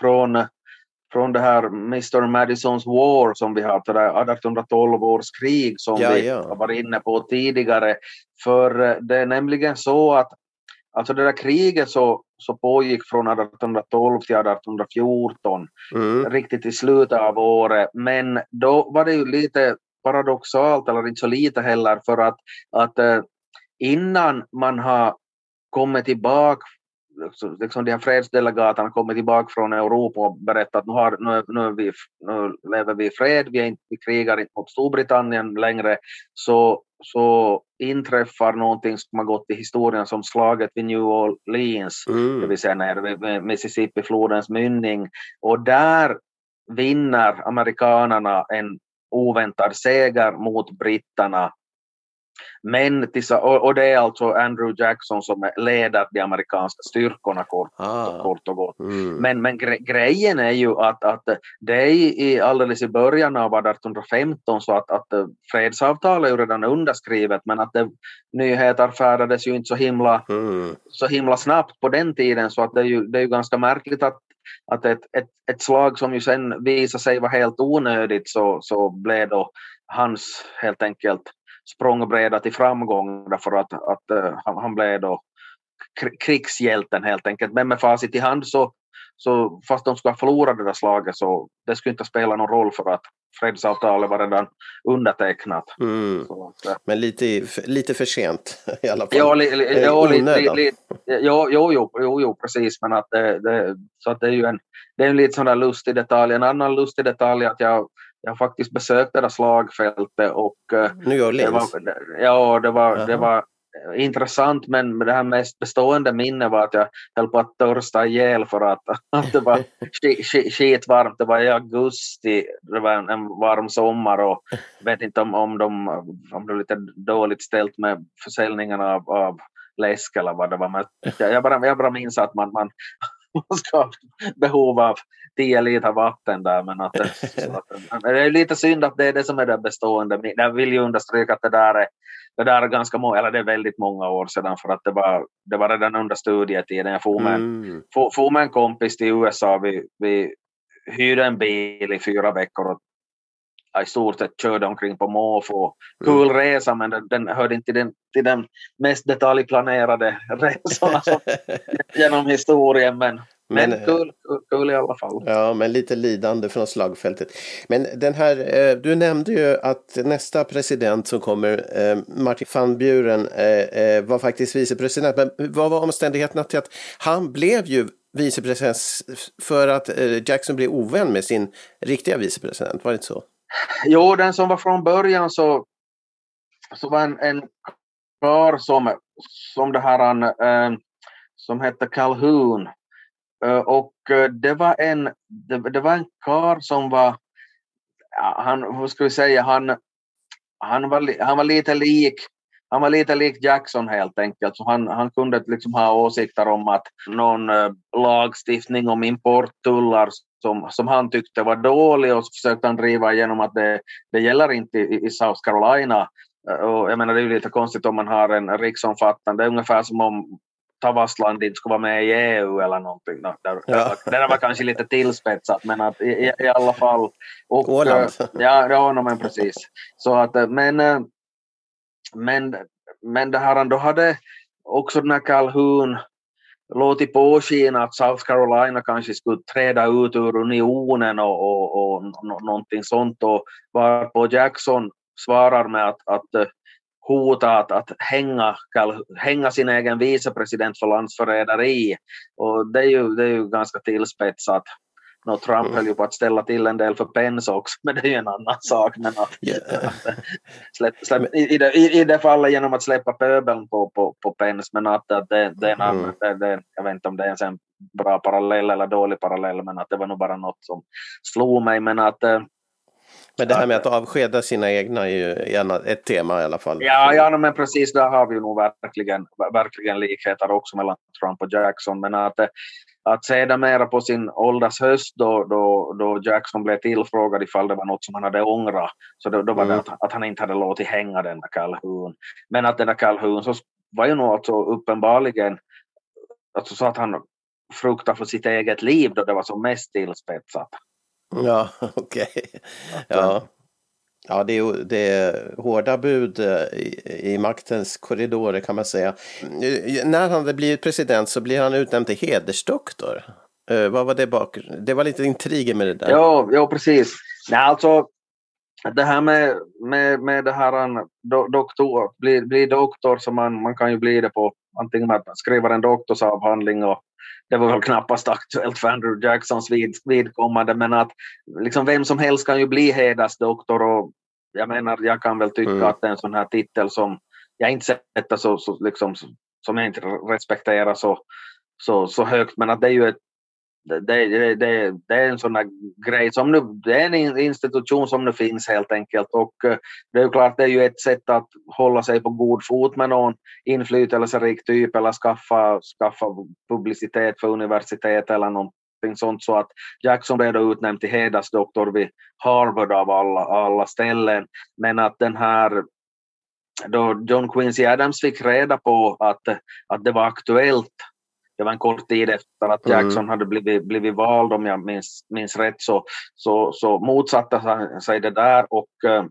från från det här Mr Madisons War som vi har, det där 1812 års krig som Ja, vi ja. har varit inne på tidigare. För eh, det är nämligen så att alltså det där kriget så, så pågick från 1812 till 1814, Mm. riktigt i slutet av året. Men då var det ju lite paradoxalt, eller inte så lite heller, för att, att eh, innan man har kommit tillbaka liksom- de här fredsdelegaterna kommit tillbaka från Europa och berättat att nu, har, nu, nu, vi, nu lever vi i fred, vi, är inte, vi krigar inte mot Storbritannien längre, så, så inträffar någonting som har gått i historien som slaget vid New Orleans, det Mm. vill säga vid Mississippi-flodens mynning. Och där vinner amerikanerna en oväntad seger mot britterna. Men och det är alltså Andrew Jackson som leder de amerikanska styrkorna kort, Ah. kort och gott. Mm. Men, men gre grejen är ju att, att det är i, alldeles i början av 1815 så att, att eh, fredsavtalet är ju redan underskrivet men att det, nyheter färdades ju inte så himla Mm. så himla snabbt på den tiden så att det är ju, det är ju ganska märkligt att, att ett, ett, ett slag som ju sen visade sig vara helt onödigt så, så blev då hans helt enkelt språngbräda till framgång därför att, att eh, han, han blev då kri- krigshjälten helt enkelt. Men med facit i hand så, så fast de skulle ha förlorat det där slaget så det skulle inte spela någon roll för att fredsavtalet var redan undertecknat. Mm. Att, eh, Men lite, lite för sent i alla fall. Ja, li, li, Eh, ja, li, li, jo, jo, jo, jo, jo, precis. Men att det, det, så att det är ju en, det är en lite sån där lustig detalj. En annan lustig detalj är att jag, jag faktiskt besökte det där slagfältet och eh, New det Orleans. var, ja, det var, Jaha. det var intressant men det här mest bestående minne var att jag höll på att törsta ihjäl för att, att det var sk- sk- skitvarmt. Det var i augusti, det var en, en varm sommar och jag vet inte om, om, de, om det var lite dåligt ställt med försäljningen av, av läsk eller vad det var. Men jag, jag, bara, jag bara minns att man, man, man ska ha behov av 10 liter vatten där. Men att, att, det är lite synd att det är det som är det bestående. Jag vill ju understryka att det där är det där är ganska många, eller det är väldigt många år sedan för att det var, det var redan under studietiden. Jag for med, Mm. for, for med en kompis till USA. Vi, vi hyrde en bil i fyra veckor och i stort sett körde omkring på måfå. Kul resa men den, den hörde inte till den, till den mest detaljplanerade resorna som, genom historien. Men, men, Men, eh, kul, kul, kul i alla fall. Ja, men lite lidande från slagfältet. Men den här, eh, du nämnde ju att nästa president som kommer, eh, Martin van Buren, var faktiskt vicepresident. Men vad var omständigheterna till att han blev ju vicepresident för att Jackson blev ovän med sin riktiga vicepresident? Var det inte så? Jo, den som var från början så, så var en, en kar som, som det här han, eh, som hette Calhoun. Eh, och eh, det var en, det, det var en kar som var, han, hur ska vi säga, han, han, var, han var lite lik han var lite lik Jackson helt enkelt, så han, han kunde liksom ha åsikter om att någon eh, lagstiftning om importtullar som, som han tyckte var dålig och så försökte han driva igenom att det, det gäller inte i, i South Carolina. Eh, Och jag menar det är ju lite konstigt om man har en riksomfattande, det är ungefär som om Tavastland inte skulle vara med i EU eller någonting. Det, Ja. det där var kanske lite tillspetsat men att i, i, alla fall. Och, Åland. eh, Ja, ja men precis. Så att, men, men, men det här, då hade också den här Calhoun låtit påskina att South Carolina kanske skulle träda ut ur unionen och, och, och någonting sånt och varpå Jackson svarar med att, att eh, hota att, att hänga, hänga sin egen vicepresident för landsförräderi. Och det är ju, det är ju ganska tillspetsat. No, Trump mm. höll ju på att ställa till en del för Pence också, men det är ju en annan sak. Men att, yeah. att släpp, släpp, i, det, i, i det fallet genom att släppa pöbeln på, på, på Pence, men att, att det, det, är en mm. det, jag vet inte om det är en bra parallell eller dålig parallell, men att det var nog bara något som slog mig. Men att eh, men det här med att avskeda sina egna är ju ett tema i alla fall. Ja, ja men precis, där har vi nog verkligen, verkligen likheter också mellan Trump och Jackson. Men att, att sedermera på sin ålders höst då, då, då Jackson blev tillfrågad ifall det var något som han hade ångrat, så då, då var mm. det att, att, han inte hade låtit hänga den där Calhoun. Men att den där Calhoun så var ju nog alltså uppenbarligen alltså så att han fruktade för sitt eget liv då det var som mest tillspetsat. Ja, okej. Okay. Ja. Ja, det är, det är hårda bud eh, i, i, maktens korridorer kan man säga. Eh, när han hade blivit president så blir han utnämnd till hedersdoktor. Uh, vad var det bak? Det var lite intriger med det där. Ja, ja precis. Nej, alltså det här med, med, med det här do, doktor, bli, bli doktor, så man, man kan ju bli det på antingen man skriver en doktorsavhandling och det var väl knappast aktuellt för Andrew Jacksons vid, vidkommande, men att liksom vem som helst kan ju bli hedersdoktor och jag menar, jag kan väl tycka mm. att det är en sån här titel som jag inte sätter så, så liksom, som jag inte respekterar så, så, så högt, men att det är ju ett det, det, det, det, är en sån där grej som nu, det är en institution som nu finns helt enkelt. Och eh, det är ju klart det är ju ett sätt att hålla sig på god fot med någon inflytelserik typ eller skaffa, skaffa publicitet för universitet eller någonting sånt. Så att Jackson blev då utnämnd till hedersdoktor vid Harvard av alla, alla ställen. Men att den här då John Quincy Adams fick reda på att, att det var aktuellt det var en kort tid efter att mm. Jackson mm. hade blivit, blivit vald, om jag minns, minns rätt, så, så, så motsatte han sig det där och, eh,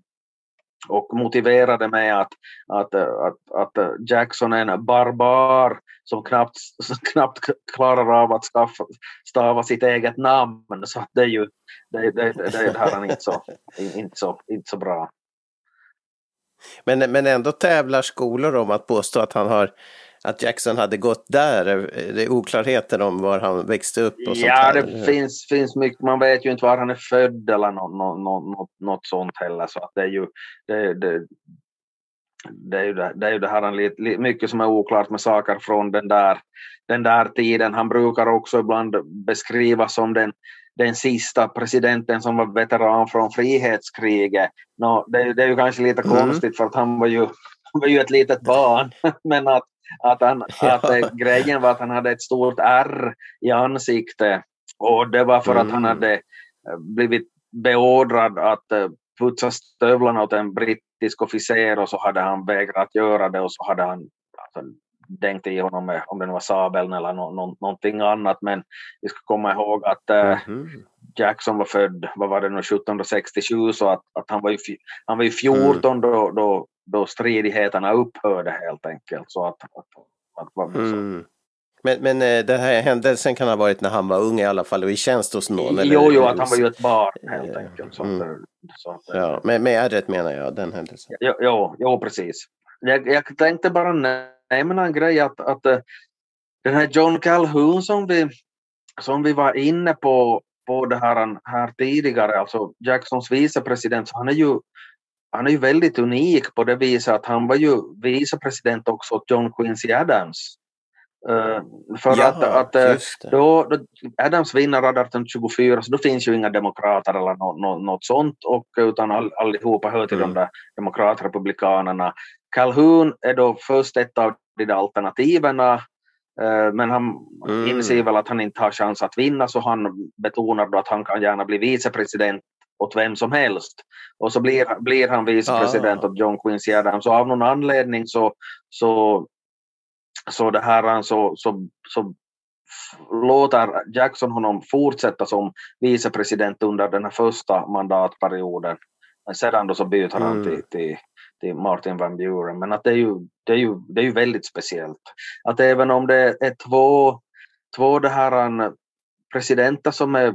och motiverade med att, att, att, att Jackson är en barbar som knappt, knappt klarar av att skaffa, stava sitt eget namn. Så det är ju det, det, det, det här är inte så, inte, så, inte så bra. Men, men ändå tävlar skolor om att påstå att han har att Jackson hade gått där? Det är oklarheter om var han växte upp och sånt Ja, det finns, finns mycket. Man vet ju inte var han är född eller något, något, något, något sånt heller. Så att det är ju det, det, det är ju det, det, är ju det här lite, mycket som är oklart med saker från den där, den där tiden. Han brukar också ibland beskrivas som den, den sista presidenten som var veteran från frihetskriget. No, det, det är ju kanske lite mm. konstigt för att han var ju, han var ju ett litet barn. Men att, att, han, ja. att grejen var att han hade ett stort R i ansiktet och det var för mm. att han mm. hade eh, blivit beordrad att äh, putsa stövlarna åt en brittisk officer och så hade han vägrat göra det och så hade han alltså, dängt i honom med, om det var sabeln eller no, no, någonting annat. Men vi ska komma ihåg att mm. Jackson var född, vad var det nu, 1767 så att, att han, var ju, han var ju 14 mm. då, då då stridigheterna upphörde helt enkelt. Så att, att, att, mm. Men, men eh, den här händelsen kan ha varit när han var ung i alla fall och i tjänst hos någon? Eller? Jo, jo, att han var ju ett barn helt enkelt. Så mm. så att, ja, med, med ärret menar jag, den händelsen. Jo, jo, jo precis. Jag, jag tänkte bara nämna en grej att, att eh, den här John Calhoun som vi, som vi var inne på, på det här, här tidigare, alltså Jacksons vicepresident, så han är ju han är ju väldigt unik på det viset att han var ju vicepresident också åt John Quincy Adams. Uh, för Jaha, att, att uh, då, då, Adams vinner 1824 så då finns ju inga demokrater eller no, no, något sånt och, utan all, allihopa hör till mm. de där demokratrepublikanerna. Calhoun är då först ett av de alternativen men han mm. inser väl att han inte har chans att vinna så han betonar då att han kan gärna bli vicepresident åt vem som helst. Och så blir, blir han vicepresident ah. åt John Quincy Adams. Och av någon anledning så, så, så, det här, så, så, så låter Jackson honom fortsätta som vicepresident under den här första mandatperioden. Men sedan då så byter han mm. till, till, till Martin Van Buren. Men att det är ju, det är ju, det är ju väldigt speciellt. Att även om det är två, två det här um, presidenter som är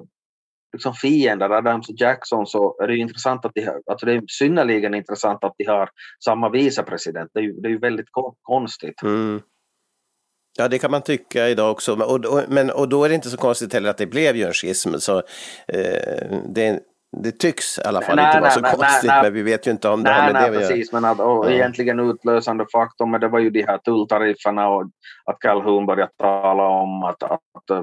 liksom fiender, Adams och Jackson, så är det intressant att de har, alltså det är synnerligen intressant att de har samma vicepresident. Det är ju, det är ju väldigt konstigt. Mm. Ja, det kan man tycka idag också. Och, och, men, och då är det inte så konstigt heller att det blev ju en schism. Så, eh, det, det tycks i alla fall nej, inte vara så nej, konstigt, nej, men vi vet ju inte om det nej, har med nej, det att precis, men att, och ja. egentligen utlösande faktorn, men det var ju de här tulltarifferna och att Calhoun började tala om att, att, att,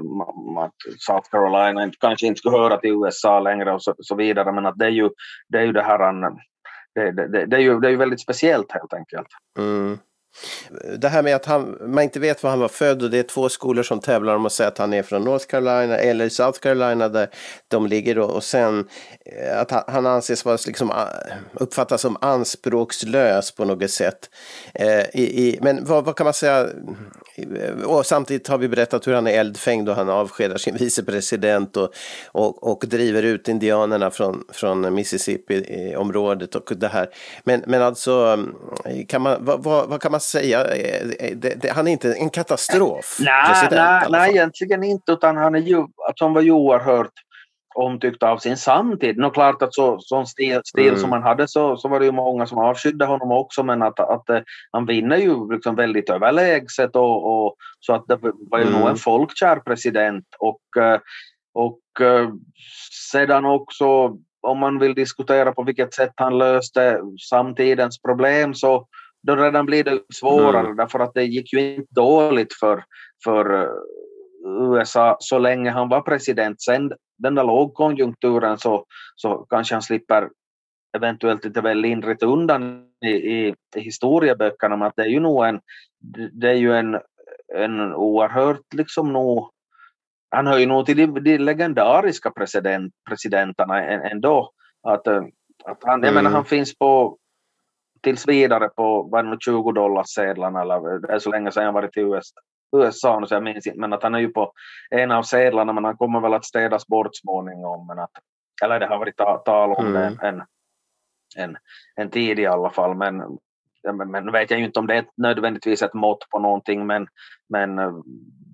South Carolina kanske inte skulle höra till USA längre och så, så vidare, men att det är ju det, är ju det här det, det, det, är ju, det är ju väldigt speciellt helt enkelt. Mm. Det här med att han, man inte vet var han var född och det är två skolor som tävlar om att säga att han är från North Carolina eller South Carolina där de ligger och, och sen eh, att han anses vara liksom eh, uppfattas som anspråkslös på något sätt. Eh, i, i, men vad, vad, kan man säga? Eh, och samtidigt har vi berättat hur han är eldfängd och han avskedar sin vicepresident och, och, och driver ut indianerna från, från Mississippi-området och det här. Men, men alltså, kan man, vad, vad kan man säga? Eh, eh, det, det, han är inte en katastrof? Nej, nej, nej, egentligen inte, utan han är ju, alltså, han var ju oerhört omtyckt av sin samtid. Nå klart att så, sån stil, stil mm. som han hade så, så var det ju många som avskydde honom också men att, att, att han vinner ju liksom väldigt överlägset och, och så att det var ju mm. nog en folkkär president och, eh, och sedan också om man vill diskutera på vilket sätt han löste samtidens problem så då redan blir det svårare mm. därför att det gick ju inte dåligt för, för eh, USA så länge han var president. Sen den där lågkonjunkturen så, så kanske han slipper eventuellt lite väl lindrigt undan i, i, i historieböckerna men att det är ju nog en, det är ju en, en oerhört liksom nog han hör ju nog till de, de legendariska president, presidenterna ändå. Att, eh, att han, mm. jag menar, han finns på tills vidare på vad det 20 dollar sedlarna eller det är så länge sedan jag varit i USA. USA så jag minns inte, men att han är ju på en av sedlarna men han kommer väl att städas bort småningom. Men att, eller det har varit tal om mm. det en, en, en tid i alla fall. Men, men, men vet jag ju inte om det är nödvändigtvis ett mått på någonting men, men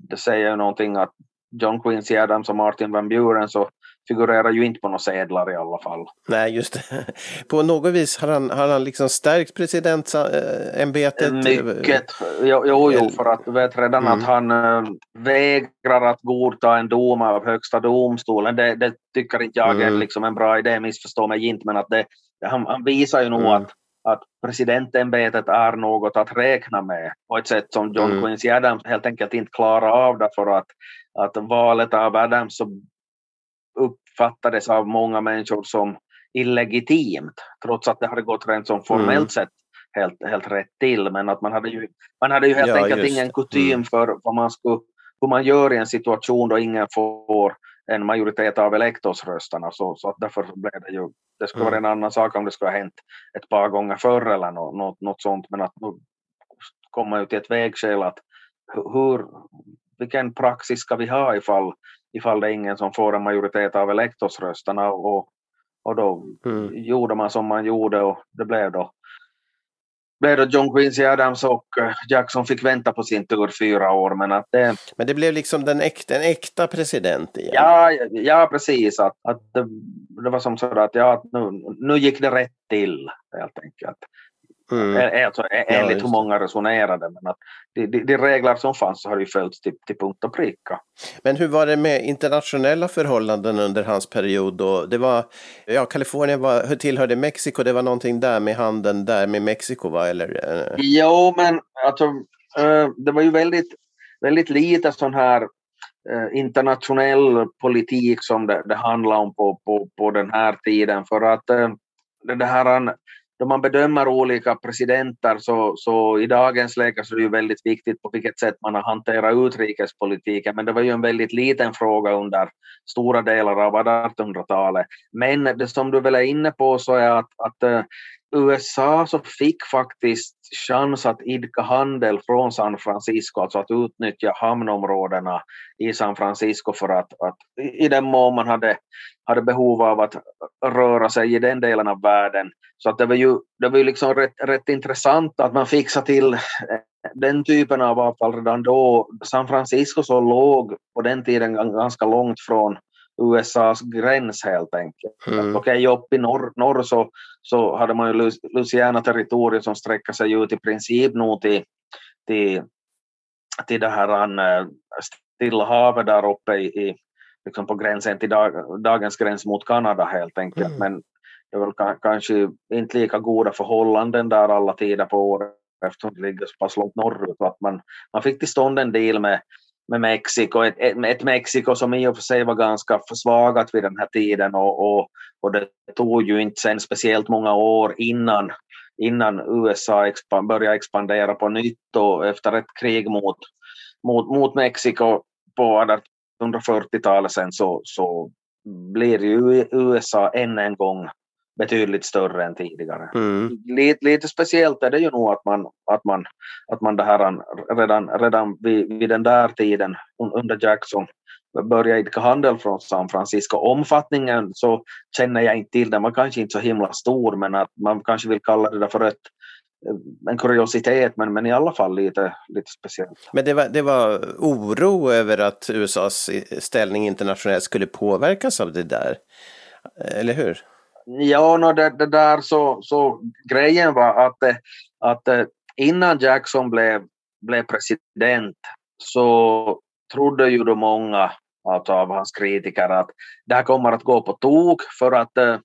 det säger ju någonting att John Quincy Adams och Martin Van Buren så figurerar ju inte på några sedlar i alla fall. Nej, just det. På något vis har han, har han liksom stärkt presidentämbetet? Mycket. Jo, jo, jo, för att du vet redan mm. att han äh, vägrar att godta en dom av högsta domstolen. Det, det tycker inte jag mm. är liksom en bra idé, missförstå mig inte, men att det, han, han visar ju nog mm. att att presidentämbetet är något att räkna med på ett sätt som John mm. Quincy Adams helt enkelt inte klarar av därför att, att valet av Adams så uppfattades av många människor som illegitimt trots att det hade gått rent som formellt mm. sett helt, helt rätt till men att man hade ju, man hade ju helt ja, enkelt ingen kutym mm. för vad man skulle, hur man gör i en situation då ingen får en majoritet av elektorsrösterna så, så därför blev det ju, det skulle mm. vara en annan sak om det skulle ha hänt ett par gånger förr eller något, något, något sånt men att nu kommer man ju till ett vägskäl att hur, vilken praxis ska vi ha ifall, ifall det är ingen som får en majoritet av elektorsrösterna och, och då mm. gjorde man som man gjorde och det blev då blev då John Quincy Adams och eh, Jackson fick vänta på sin tur fyra år. Men, att det, men det blev liksom den äkta, en äkta president igen? Ja, ja precis. Att, att det, det var som så att ja, nu, nu gick det rätt till helt enkelt. Mm. Alltså, enligt ja, hur många resonerade. Men att de, de, de, regler som fanns har ju följts till, till punkt och pricka. Men hur var det med internationella förhållanden under hans period? Då? Det var, ja, Kalifornien var, tillhörde Mexiko, det var någonting där med handeln där med Mexiko va? Eller, eh? Jo, men alltså, eh, det var ju väldigt, väldigt lite sån här eh, internationell politik som det, det handlade om på, på, på den här tiden. För att det här då man bedömer olika presidenter så, så i dagens läge så är det ju väldigt viktigt på vilket sätt man har hanterat utrikespolitiken, men det var ju en väldigt liten fråga under stora delar av 1800-talet. Men det som du väl är inne på så är att, att eh, USA så fick faktiskt chans att idka handel från San Francisco, alltså att utnyttja hamnområdena i San Francisco för att, att i den mån man hade, hade behov av att röra sig i den delen av världen. Så att det var ju, det var ju liksom rätt, rätt intressant att man fixade till eh, den typen av avtal redan då. San Francisco så låg på den tiden ganska långt från USAs gräns helt enkelt. Mm. Okej, okay, upp i norr, norr så, så hade man ju Louisiana-territoriet som sträcker sig ut i princip nog till, till, till det här uh, Stilla havet där uppe i, i liksom på gränsen till dag, dagens gräns mot Kanada helt enkelt. Mm. Men det är väl kanske inte lika goda förhållanden där alla tider på året eftersom det ligger så pass långt norrut. Att man, man fick till stånd en deal med, med Mexiko, ett, ett, Mexiko som i och för sig var ganska försvagat vid den här tiden och, och, och det tog ju inte sen speciellt många år innan, innan USA expan, började expandera på nytt och efter ett krig mot, mot, mot Mexiko på 1840-talet sen så, så blir ju USA än en gång betydligt större än tidigare. Mm. Lite, lite speciellt är det ju nog att man, att man, att man det här, redan, redan vid, vid den där tiden under Jackson började idka handel från San Francisco. Omfattningen så känner jag inte till, den var kanske inte så himla stor men att man kanske vill kalla det där för ett en kuriositet men, men i alla fall lite, lite speciellt. Men det var, det var oro över att USAs ställning internationellt skulle påverkas av det där, eller hur? Ja, no, det, det, där så, så grejen var att, att eh, innan Jackson blev, blev president så trodde ju då många alltså av hans kritiker att det här kommer att gå på tok för att uh,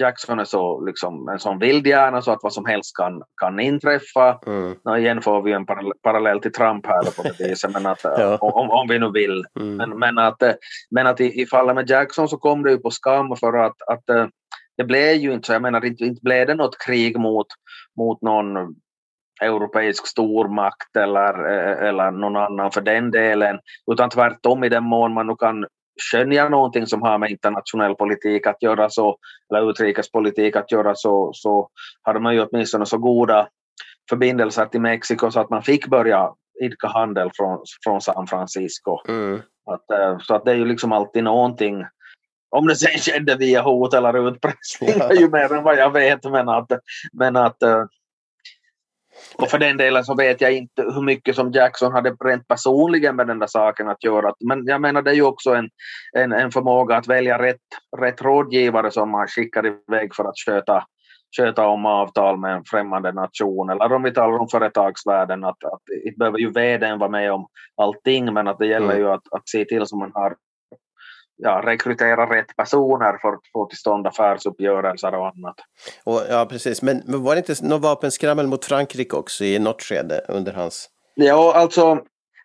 Jackson är så, liksom, en sån vildhjärna så att vad som helst kan, kan inträffa. Mm. No, igen får vi en parallell till Trump här på det viset, men att, ja. om, om vi nu vill. Mm. Men, men, att, men att i, i fallet med Jackson så kom det ju på skam för att, att det blev ju inte så, jag menar inte, inte blev det något krig mot, mot någon europeisk stormakt eller, eller någon annan för den delen, utan tvärtom i den mån man nu kan skönja någonting som har med internationell politik att göra så, eller utrikespolitik att göra så, så hade man ju åtminstone så goda förbindelser till Mexiko så att man fick börja idka handel från, från San Francisco. Mm. Att, eh, så att det är ju liksom alltid någonting om det sen skedde via hot eller utpressning ja. ju mer än vad jag vet. Men att, men att, eh, och för den delen så vet jag inte hur mycket som Jackson hade rent personligen med den där saken att göra. Men jag menar det är ju också en, en, en förmåga att välja rätt, rätt rådgivare som man skickar iväg för att sköta, sköta om avtal med en främmande nation. Eller om vi talar om företagsvärlden, att, att inte behöver ju vdn vara med om allting, men att det gäller mm. ju att, att se till som man har ja, rekrytera rätt personer för att få till stånd affärsuppgörelser och annat. Och, ja, precis. Men, men var det inte något vapenskrammel mot Frankrike också i något skede under hans... Ja, alltså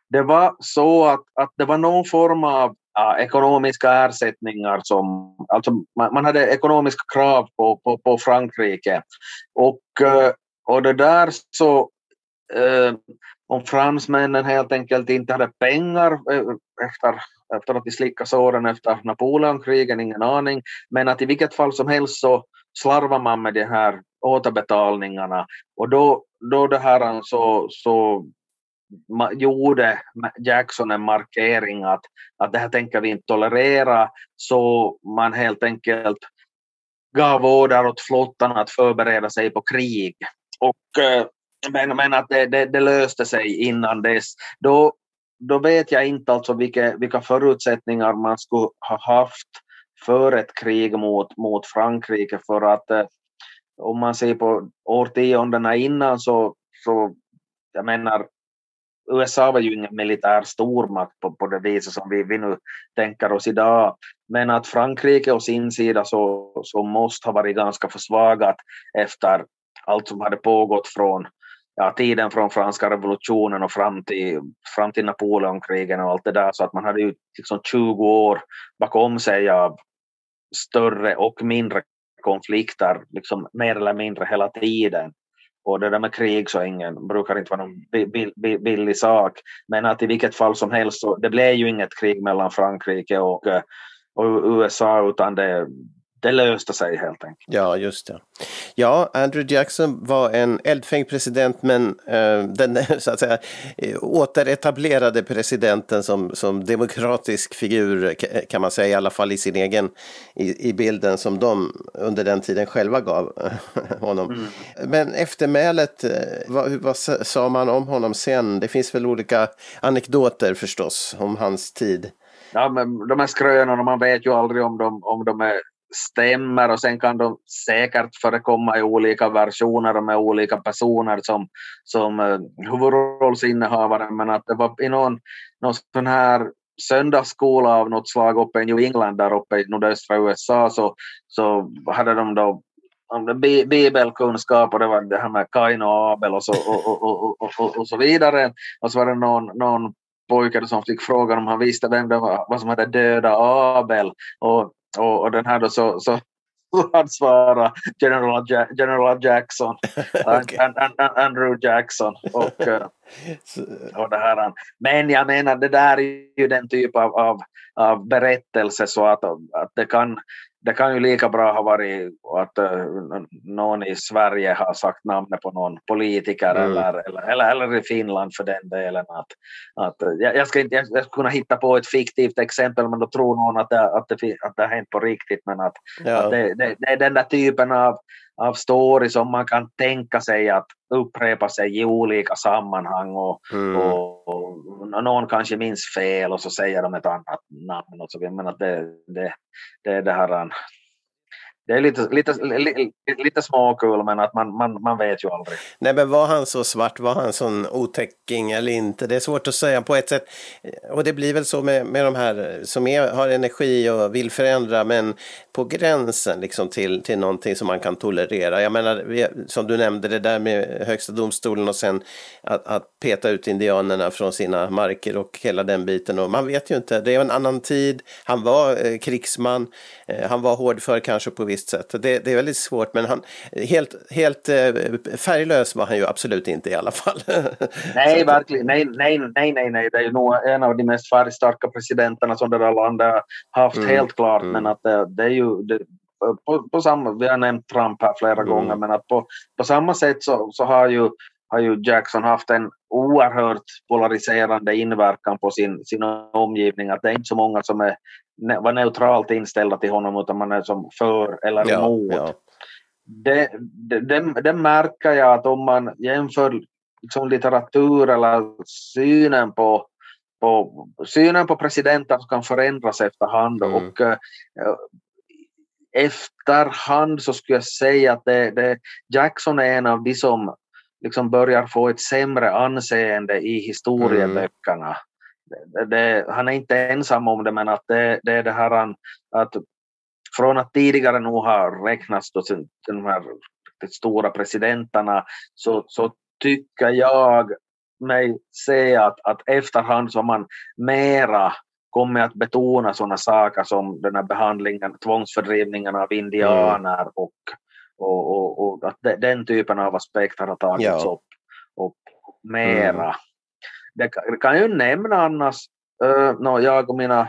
det var så att, att det var någon form av ja, ekonomiska ersättningar som, alltså man, man, hade ekonomiska krav på, på, på Frankrike och, eh, och det där så eh, om fransmännen helt enkelt inte hade pengar eh, efter efter att de slickade såren efter Napoleonkrigen, ingen aning. Men att i vilket fall som helst så slarvar man med de här återbetalningarna och då, då det här så, så gjorde Jackson en markering att, att det här tänker vi inte tolerera så man helt enkelt gav order åt flottan att förbereda sig på krig. Och, eh, men, men att det, det, det löste sig innan dess. Då då vet jag inte alltså vilka, vilka förutsättningar man skulle ha haft för ett krig mot, mot Frankrike för att eh, om man ser på årtiondena innan så, så jag menar USA var ju ingen militär stormakt på, på det viset som vi, vi nu tänker oss idag. Men att Frankrike å sin sida så, så måste ha varit ganska försvagat efter allt som hade pågått från ja, tiden från franska revolutionen och fram till, fram till Napoleonkrigen och allt det där så att man hade ju liksom 20 år bakom sig av större och mindre konflikter liksom mer eller mindre hela tiden. Och det där med krig så ingen, brukar inte vara någon billig sak. Men att i vilket fall som helst så det blev ju inget krig mellan Frankrike och, och USA utan det, det löste sig helt enkelt. Ja, just det. Ja, Andrew Jackson var en eldfängd president men eh, den så att säga eh, återetablerade presidenten som, som demokratisk figur kan man säga, i alla fall i sin egen, i, i bilden som de under den tiden själva gav honom. Mm. Men eftermälet, eh, vad, vad sa man om honom sen? Det finns väl olika anekdoter förstås om hans tid. Ja, men de här skrönorna, man vet ju aldrig om de, om de är stämmer och sen kan de säkert förekomma i olika versioner och med olika personer som, som eh, huvudrollsinnehavare men att det var i någon, någon sån här söndagsskola av något slag uppe i New England där uppe i nordöstra USA så, så hade de då bibelkunskap och det var det här med Kain och Abel och så, och, och, och, och, så vidare. Och så var det någon, någon pojke som fick frågan om han visste vem det var, vad som hade dödat Abel. Och och, och den här då så, så han svarade General, ja General Jackson, okay. and, and, and, Andrew Jackson. Och, eh, och det här. Men jag menar, det där är ju den typ av, av, av berättelse så att, att det kan det kan ju lika bra ha varit att uh, någon i Sverige har sagt namnet på någon politiker mm. eller, eller, eller, eller, i Finland för den delen. Att, att, uh, jag, ska inte, jag ska kunna hitta på ett fiktivt exempel men då tror någon att det, att det, att det har hänt på riktigt men att, ja. att det, det, det, är den där typen av, av story som man kan tänka sig att upprepa sig i olika sammanhang och, mm. och, och, någon kanske minns fel och så säger de ett annat namn. Och så, men att det, det, det är det här det är lite, lite, lite, lite småkul men att man, man, man vet ju aldrig. Nej men var han så svart, var han sån otäcking eller inte? Det är svårt att säga på ett sätt. Och det blir väl så med, med de här som är, har energi och vill förändra men på gränsen liksom till, till någonting som man kan tolerera. Jag menar som du nämnde det där med högsta domstolen och sen att, att peta ut indianerna från sina marker och hela den biten. Och man vet ju inte, det är en annan tid. Han var eh, krigsman, eh, han var hårdför kanske på visst sätt. Det, det, är väldigt svårt, men han, helt, helt eh, färglös var han ju absolut inte i alla fall. nej, verkligen. Nej, nej, nej, nej, nej. Det är nog en av de mest färgstarka presidenterna som det där landet har haft, mm. helt klart. Mm. Men att det, det är ju... Det, på, på, samma, vi har nämnt Trump här flera mm. gånger, men att på, på samma sätt så, så har ju har ju Jackson haft en oerhört polariserande inverkan på sin, sin omgivning. Att det är inte så många som är, var neutralt inställda till honom utan man är som för eller ja, emot. Ja. Det, det, det, det, märker jag att om man jämför liksom litteratur eller synen på, på, synen på presidenter som kan förändras efterhand mm. och uh, efterhand så skulle jag säga att det, Jackson är en av de som liksom börjar få ett sämre anseende i historieböckerna. Mm. Det, han är inte ensam om det, men att det, det är det här att från att tidigare nog ha räknats då till, de här stora presidenterna så, så tycker jag mig se att, att efterhand så har man mera kommit att betona sådana saker som den här behandlingen, tvångsfördrivningen av indianer mm. och och, och, och att de, den typen av aspekter har tagits ja. upp, upp mera. Mm. Det, kan ju nämna annars, uh, no, jag, och mina,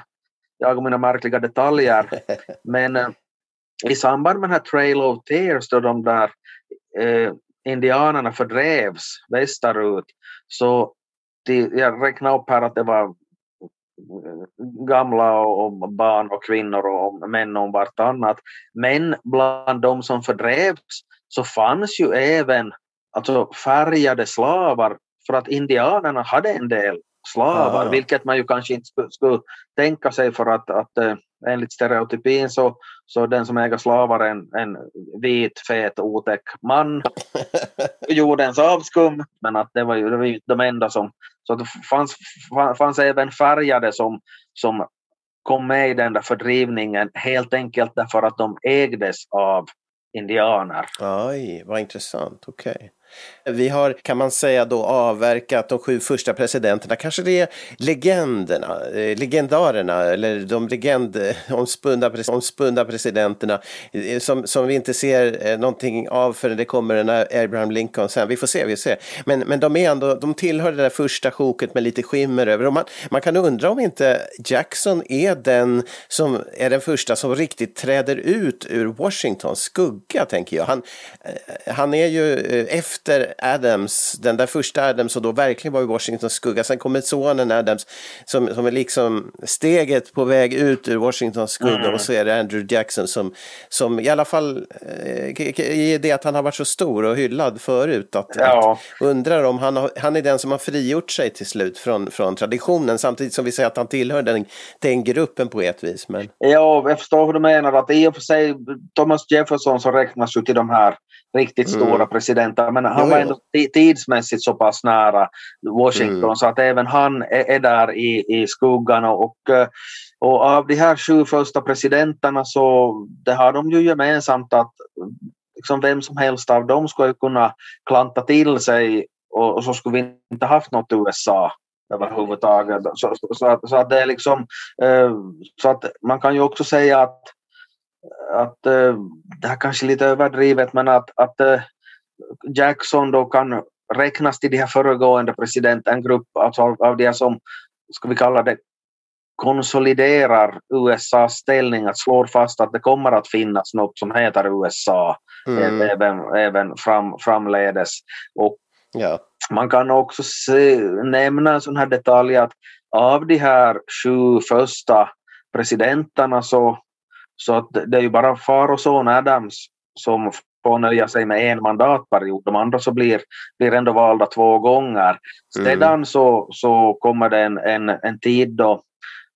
jag och mina märkliga detaljer, men uh, i samband med den här Trail of Tears då de där uh, indianerna fördrevs västerut så de, jag räknade upp här att det var gamla och barn och kvinnor och män om vartannat. Men bland de som fördrevs så fanns ju även alltså färgade slavar för att indianerna hade en del slavar, ah. vilket man ju kanske inte skulle, skulle tänka sig för att, att äh, enligt stereotypin så, så den som äger slavar är en, en vit, fet, otäck man. Jordens avskum, men att det var ju, det var ju de enda som... Så det fanns, fanns även färgade som, som kom med i den där fördrivningen helt enkelt därför att de ägdes av indianer. Oj, vad intressant. Okej. Okay. Vi har, kan man säga då, avverkat de sju första presidenterna. Kanske det är legenderna, eh, legendarerna eller de legendomspunna omspunna presidenterna eh, som, som vi inte ser eh, någonting av förrän det kommer en Abraham Lincoln sen. Vi får se, vi får se. Men, men de är ändå, de tillhör det där första sjoket med lite skimmer över. Och man, man kan undra om inte Jackson är den som är den första som riktigt träder ut ur Washingtons skugga, tänker jag. Han, eh, han är ju eh, efter Adams, den där första Adams som då verkligen var i Washingtons skugga. Sen kommer sonen Adams som, som är liksom steget på väg ut ur Washingtons skugga mm. och så är det Andrew Jackson som, som i alla fall eh, i det att han har varit så stor och hyllad förut. Att, ja. att undrar om han, har, han är den som har frigjort sig till slut från, från traditionen samtidigt som vi säger att han tillhör den, den gruppen på ett vis. Men... Ja, jag förstår hur du menar. Att i och för sig Thomas Jefferson som räknas ju till de här riktigt stora mm. presidenter. Men han jo, var ändå tidsmässigt så pass nära Washington mm. så att även han är, är där i, i skuggan. Och, och av de här sju första presidenterna så det har de ju gemensamt att liksom vem som helst av dem skulle kunna klanta till sig och, och så skulle vi inte haft något USA överhuvudtaget. Så, så, så, att, så att det är liksom, eh, så att man kan ju också säga att att uh, det här kanske är lite överdrivet men att, att uh, Jackson då kan räknas till de här föregående presidenten, en grupp alltså av, av de som, ska vi kalla det, konsoliderar USAs ställning, att slår fast att det kommer att finnas något som heter USA mm. även, även fram, framledes. Och ja. Man kan också se, nämna en sån här detalj att av de här sju första presidenterna så så att det är ju bara far och son Adams som får nöja sig med en mandatperiod. De andra så blir, blir ändå valda två gånger. Mm. Sedan så, så kommer det en, en, en tid då,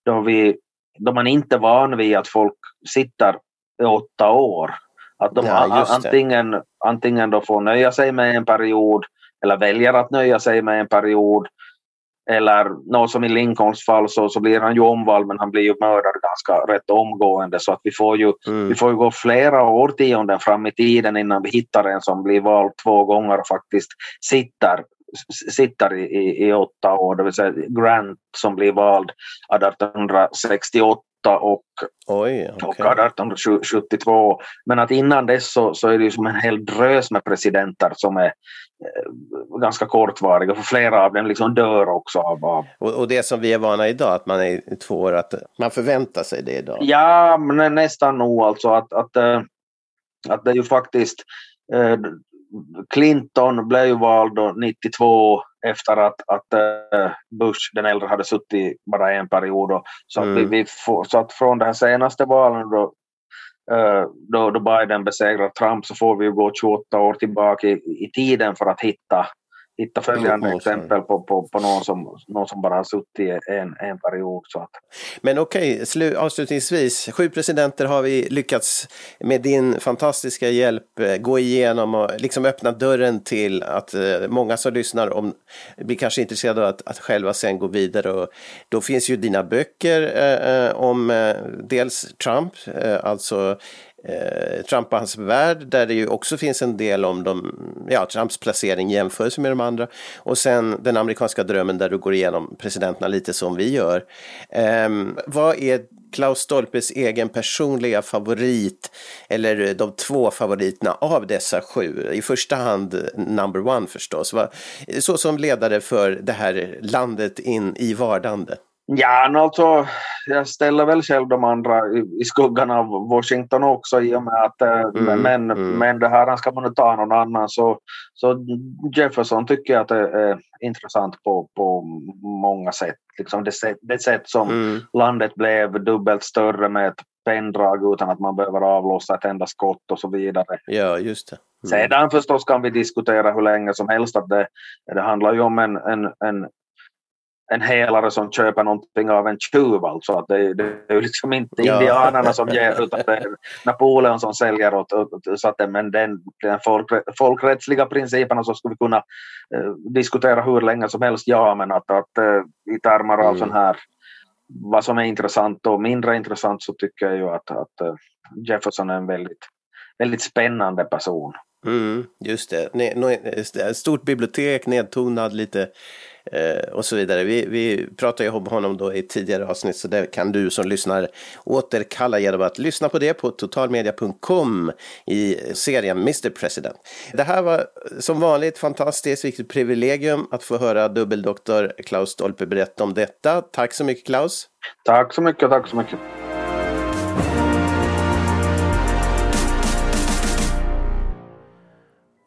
då, vi, då man inte är van vid att folk sitter i åtta år. Att de ja, antingen, antingen då får nöja sig med en period eller väljer att nöja sig med en period eller något som i Lincolns fall så, så blir han ju omvald men han blir ju mördad ganska rätt omgående. Så att vi får ju, mm. vi får ju gå flera årtionden fram i tiden innan vi hittar en som blir vald två gånger och faktiskt sitter sitter i, i, i åtta år, det vill säga Grant som blir vald 1868 och, Oj, okay. och 1872. Men att innan dess så, så är det som en hel drös med presidenter som är eh, ganska kortvariga, för flera av dem liksom dör också av... av... Och, och, det som vi är vana idag, att man är två år, att man förväntar sig det idag? Ja, men nästan nog alltså att, att, äh, att det är ju faktiskt äh, Clinton blev ju vald 92 efter att, att uh, Bush den äldre hade suttit bara en period. så, mm. vi, vi får, så att från här senaste valen då, uh, då, då Biden besegrar Trump så får vi gå 28 år tillbaka i, i tiden för att hitta hitta följande exempel på, på, på någon, som, någon som bara har suttit en, en period. Så att. Men okej, okay, avslutningsvis, sju presidenter har vi lyckats med din fantastiska hjälp eh, gå igenom och liksom öppna dörren till att eh, många som lyssnar om, blir kanske intresserade av att, att själva sen gå vidare. Och då finns ju dina böcker eh, om eh, dels Trump, eh, alltså eh, Trump och hans värld där det ju också finns en del om de, ja, Trumps placering i jämförelse med de andra. Och sen den amerikanska drömmen där du går igenom presidenterna lite som vi gör. Eh, vad är Klaus Stolpes egen personliga favorit eller de två favoriterna av dessa sju? I första hand number one förstås. Så som ledare för det här landet in i vardande. Ja, alltså, jag ställer väl själv de andra i, i skuggan av Washington också i och med att eh, mm, men, mm. men det här ska man nu ta någon annan så, så Jefferson tycker jag att det är intressant på, på många sätt. Liksom det, sätt, det sätt som mm. landet blev dubbelt större med ett penndrag utan att man behöver avlossa ett enda skott och så vidare. Ja, just det. Mm. Sedan förstås kan vi diskutera hur länge som helst att det, det handlar ju om en, en, en en helare som köper någonting av en tjuv. Alltså. Att det, det är ju liksom inte ja. indianerna som ger utan det är Napoleon som säljer åt, åt så att men den, den folk, folkrättsliga principerna så skulle vi kunna eh, diskutera hur länge som helst, ja men att, att eh, i termer av mm. sån här vad som är intressant och mindre intressant så tycker jag ju att, att uh, Jefferson är en väldigt, väldigt spännande person. Mm, just det. Ne, stort bibliotek, nedtonad lite eh, och så vidare. Vi, vi pratade ju om honom då i tidigare avsnitt så det kan du som lyssnar återkalla genom att lyssna på det på totalmedia.com i serien Mr President. Det här var som vanligt fantastiskt vilket privilegium att få höra dubbeldoktor Klaus Stolpe berätta om detta. Tack så mycket Klaus! Tack så mycket, tack så mycket!